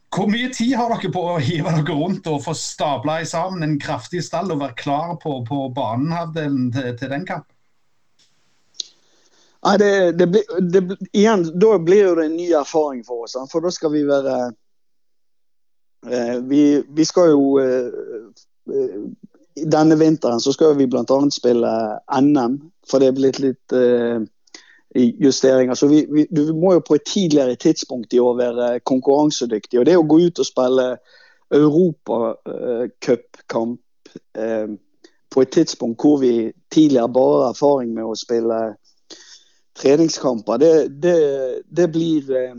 Hvor mye tid har dere på å hive dere rundt og få stabla sammen en kraftig stall og være klar på, på banehalvdelen til, til, den kampen? Nei, det, det, det, igjen, Da blir det en ny erfaring for oss. For da skal vi være eh, vi, vi, skal jo eh, Denne vinteren så skal vi bl.a. spille NM. For det er blitt litt eh, justeringer. Så vi, vi, du må jo på et tidligere tidspunkt i år være konkurransedyktig. Og det å gå ut og spille europacupkamp eh, på et tidspunkt hvor vi tidligere bare har erfaring med å spille treningskamper, det, det, det blir eh,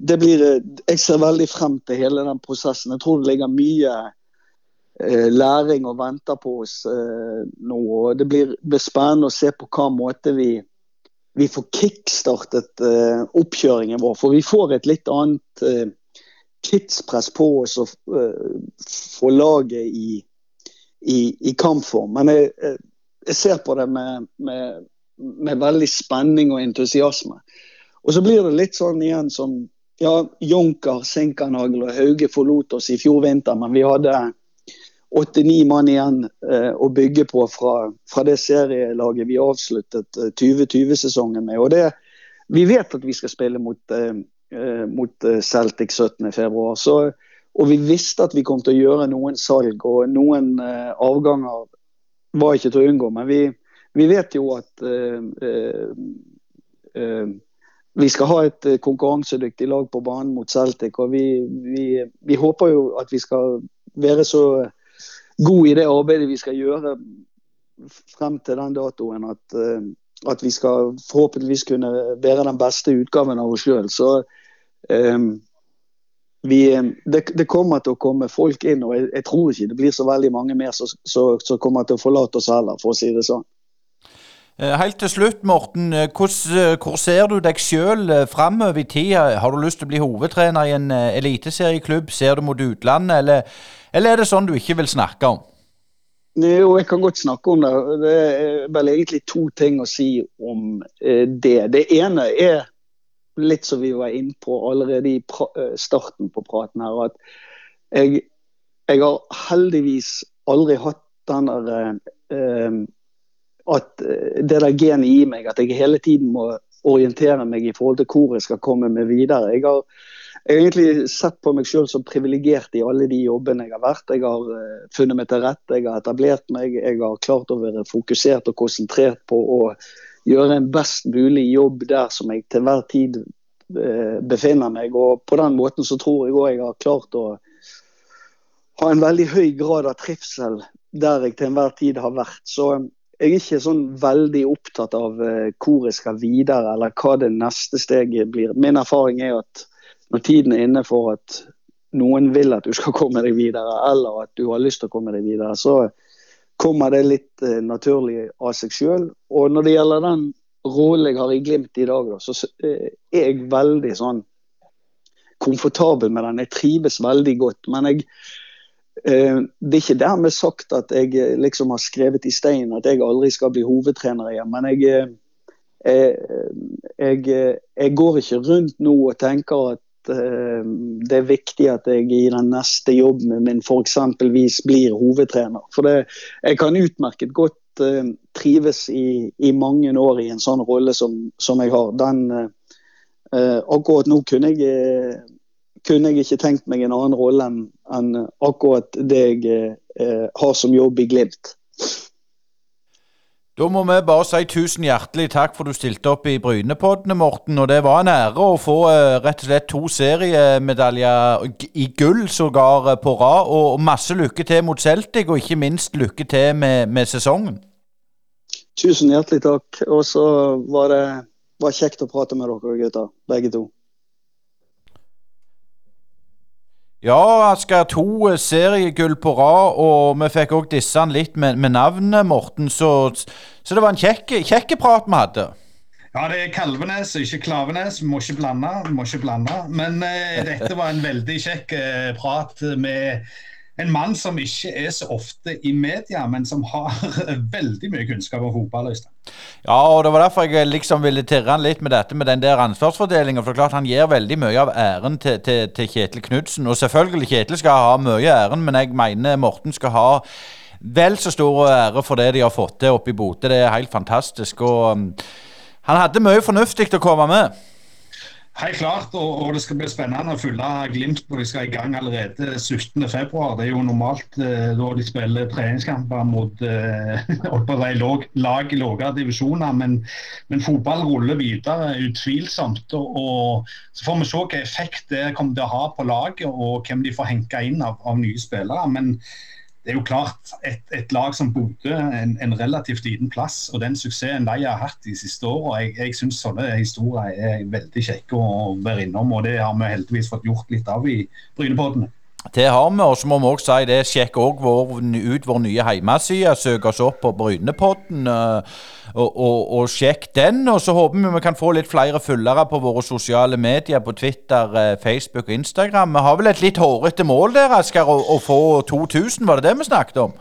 det blir Jeg ser veldig frem til hele den prosessen. Jeg tror det ligger mye Eh, læring og venter på oss eh, nå. og Det blir, spennende å se på hva måte vi, vi får kickstartet uh, oppkjøringen vår. For vi får et litt annet tidspress på oss å få laget i, i, i, kampform. Men jeg, jeg, ser på det med, med, med, veldig spenning og entusiasme. Og så blir det litt sånn igjen som ja, Jonker, Sinkernagel og Hauge forlot oss i fjor vinter, men vi hadde åtte-ni mann igjen eh, å bygge på fra, fra, det serielaget vi avsluttet eh, 2020-sesongen med. Og det, vi vet at vi skal spille mot, eh, eh mot eh, Celtic 17.2. Og vi visste at vi kom til å gjøre noen salg, og noen eh, avganger var ikke til å unngå. Men vi, vi vet jo at vi skal ha et konkurransedyktig lag på banen mot Celtic. Og vi, vi, vi håper jo at vi skal være så god i det arbeidet vi skal gjøre frem til den datoen. At, eh, at vi skal forhåpentligvis kunne være den beste utgaven av oss sjøl. Så um, vi, det, det, kommer til å komme folk inn, og jeg, jeg, tror ikke det blir så veldig mange mer som kommer til å forlate oss heller, for å si det sånn. Helt til slutt, Morten. Hvor, hvor ser du deg selv framover i tid? Har du lyst til å bli hovedtrener i en eliteserieklubb? Ser du mot utlandet, eller eller er det sånn du ikke vil snakke om? Jo, jeg kan godt snakke om det. Det er vel egentlig to ting å si om eh, det. Det ene er litt som vi var inne på allerede i eh, starten på praten her, at jeg, jeg har heldigvis aldri hatt den der eh, at det der genet i meg, at jeg hele tiden må orientere meg i forhold til hvor jeg skal komme meg videre. Jeg har egentlig sett på meg selv som privilegert i alle de jobbene jeg har vært. Jeg har uh, funnet meg til rette, jeg har etablert meg. Jeg har klart å være fokusert og konsentrert på å gjøre en best mulig jobb der som jeg til hver tid uh, befinner meg. Og på den måten så tror jeg òg jeg har klart å ha en veldig høy grad av trivsel der jeg til enhver tid har vært. Så jeg er ikke sånn veldig opptatt av uh, hvor jeg skal videre, eller hva det neste steget blir. Min erfaring er at når tiden er inne for at noen vil at du skal komme deg videre, eller at du har lyst til å komme deg videre, så kommer det litt uh, naturlig av seg sjøl. Og når det gjelder den rollen jeg har i Glimt i dag, så uh, er jeg veldig sånn komfortabel med den. Jeg trives veldig godt. Men jeg, eh, det er ikke dermed sagt at jeg eh, liksom har skrevet i stein at jeg aldri skal bli hovedtrener igjen. Men jeg, jeg, jeg, jeg går ikke rundt nå og tenker at det er viktig at jeg i den neste jobben min f.eks. blir hovedtrener. For det, jeg kan utmerket godt trives i, i, mange år i en sånn rolle som, som jeg har. Den, akkurat nå kunne jeg kunne jeg ikke tenkt meg en annen rolle enn, enn akkurat det jeg eh, har som jobb i Glimt. Da må vi bare si tusen hjertelig takk for du stilte opp i Brynepoddene, Morten. Og det var en ære å få eh, rett og slett to seriemedaljer i gull sågar eh, på rad. Og masse lykke til mot Celtic, og ikke minst lykke til med, med sesongen. Tusen hjertelig takk. Og så var det var kjekt å prate med dere gutter, begge to. Ja, Asker. To eh, seriegull på rad, og vi fikk òg disse litt med, med navnet, Morten. Så, så, det var en kjekk prat vi hadde. Ja, det er Kalvenes, ikke Klavenes. Må ikke blande. Må ikke blande. Men eh, dette var en veldig kjekk eh, prat med en mann som ikke er så ofte i media, men som har <laughs> veldig mye kunnskap om fotball. Ja, og det var derfor jeg liksom ville tirre han litt med dette med den der ansvarsfordelinga. For det er klart han gir veldig mye av æren til, til, til Kjetil Knutsen. Og selvfølgelig Kjetil skal ha mye æren, men jeg mener Morten skal ha vel så stor ære for det de har fått til oppe i Bodø. Det er helt fantastisk. Og um, han hadde mye fornuftig til å komme med. Helt klart, og, og, det skal bli spennende å følge Glimt når de skal i gang allerede 17.2. Det er jo normalt eh, da de spiller treningskamper mot eh, <laughs> lag i lavere divisjoner. Men, men, fotball ruller videre, utvilsomt. Og, og, Så får vi se hvilken effekt det kommer til å ha på laget, og hvem de får henke inn av, av nye spillere. Men det er jo klart, et, et lag som Bodø, en, en, relativt liten plass, og den suksessen de har hatt de siste åra, jeg, jeg syns sånne historier er veldig kjekke å være innom. Og det har vi heldigvis fått gjort litt av i Brynepoddene. Det har vi, og så må vi også si det. Sjekk òg ut vår nye hjemmeside. Søk oss opp på Brynepodden, eh, og, og, og, sjekk den. Og så håper vi vi kan få litt flere følgere på våre sosiale medier, på Twitter, eh, Facebook og Instagram. Vi har vel et litt hårete mål der, Asker, å, å få 2000, var det det vi snakket om?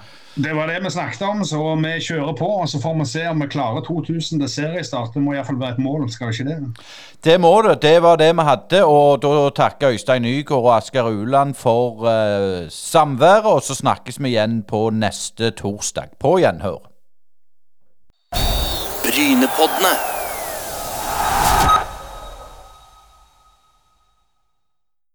Det var det vi snakket om, så vi kjører på. og Så får vi se om vi klarer 2000 til seriestart. Det må iallfall være et mål, skal det ikke det? Det må det. Det var det vi hadde. Og da takker Øystein Nygaard og Asker Uland for uh, samværet. Og så snakkes vi igjen på neste torsdag. På gjenhør. Brynepoddene.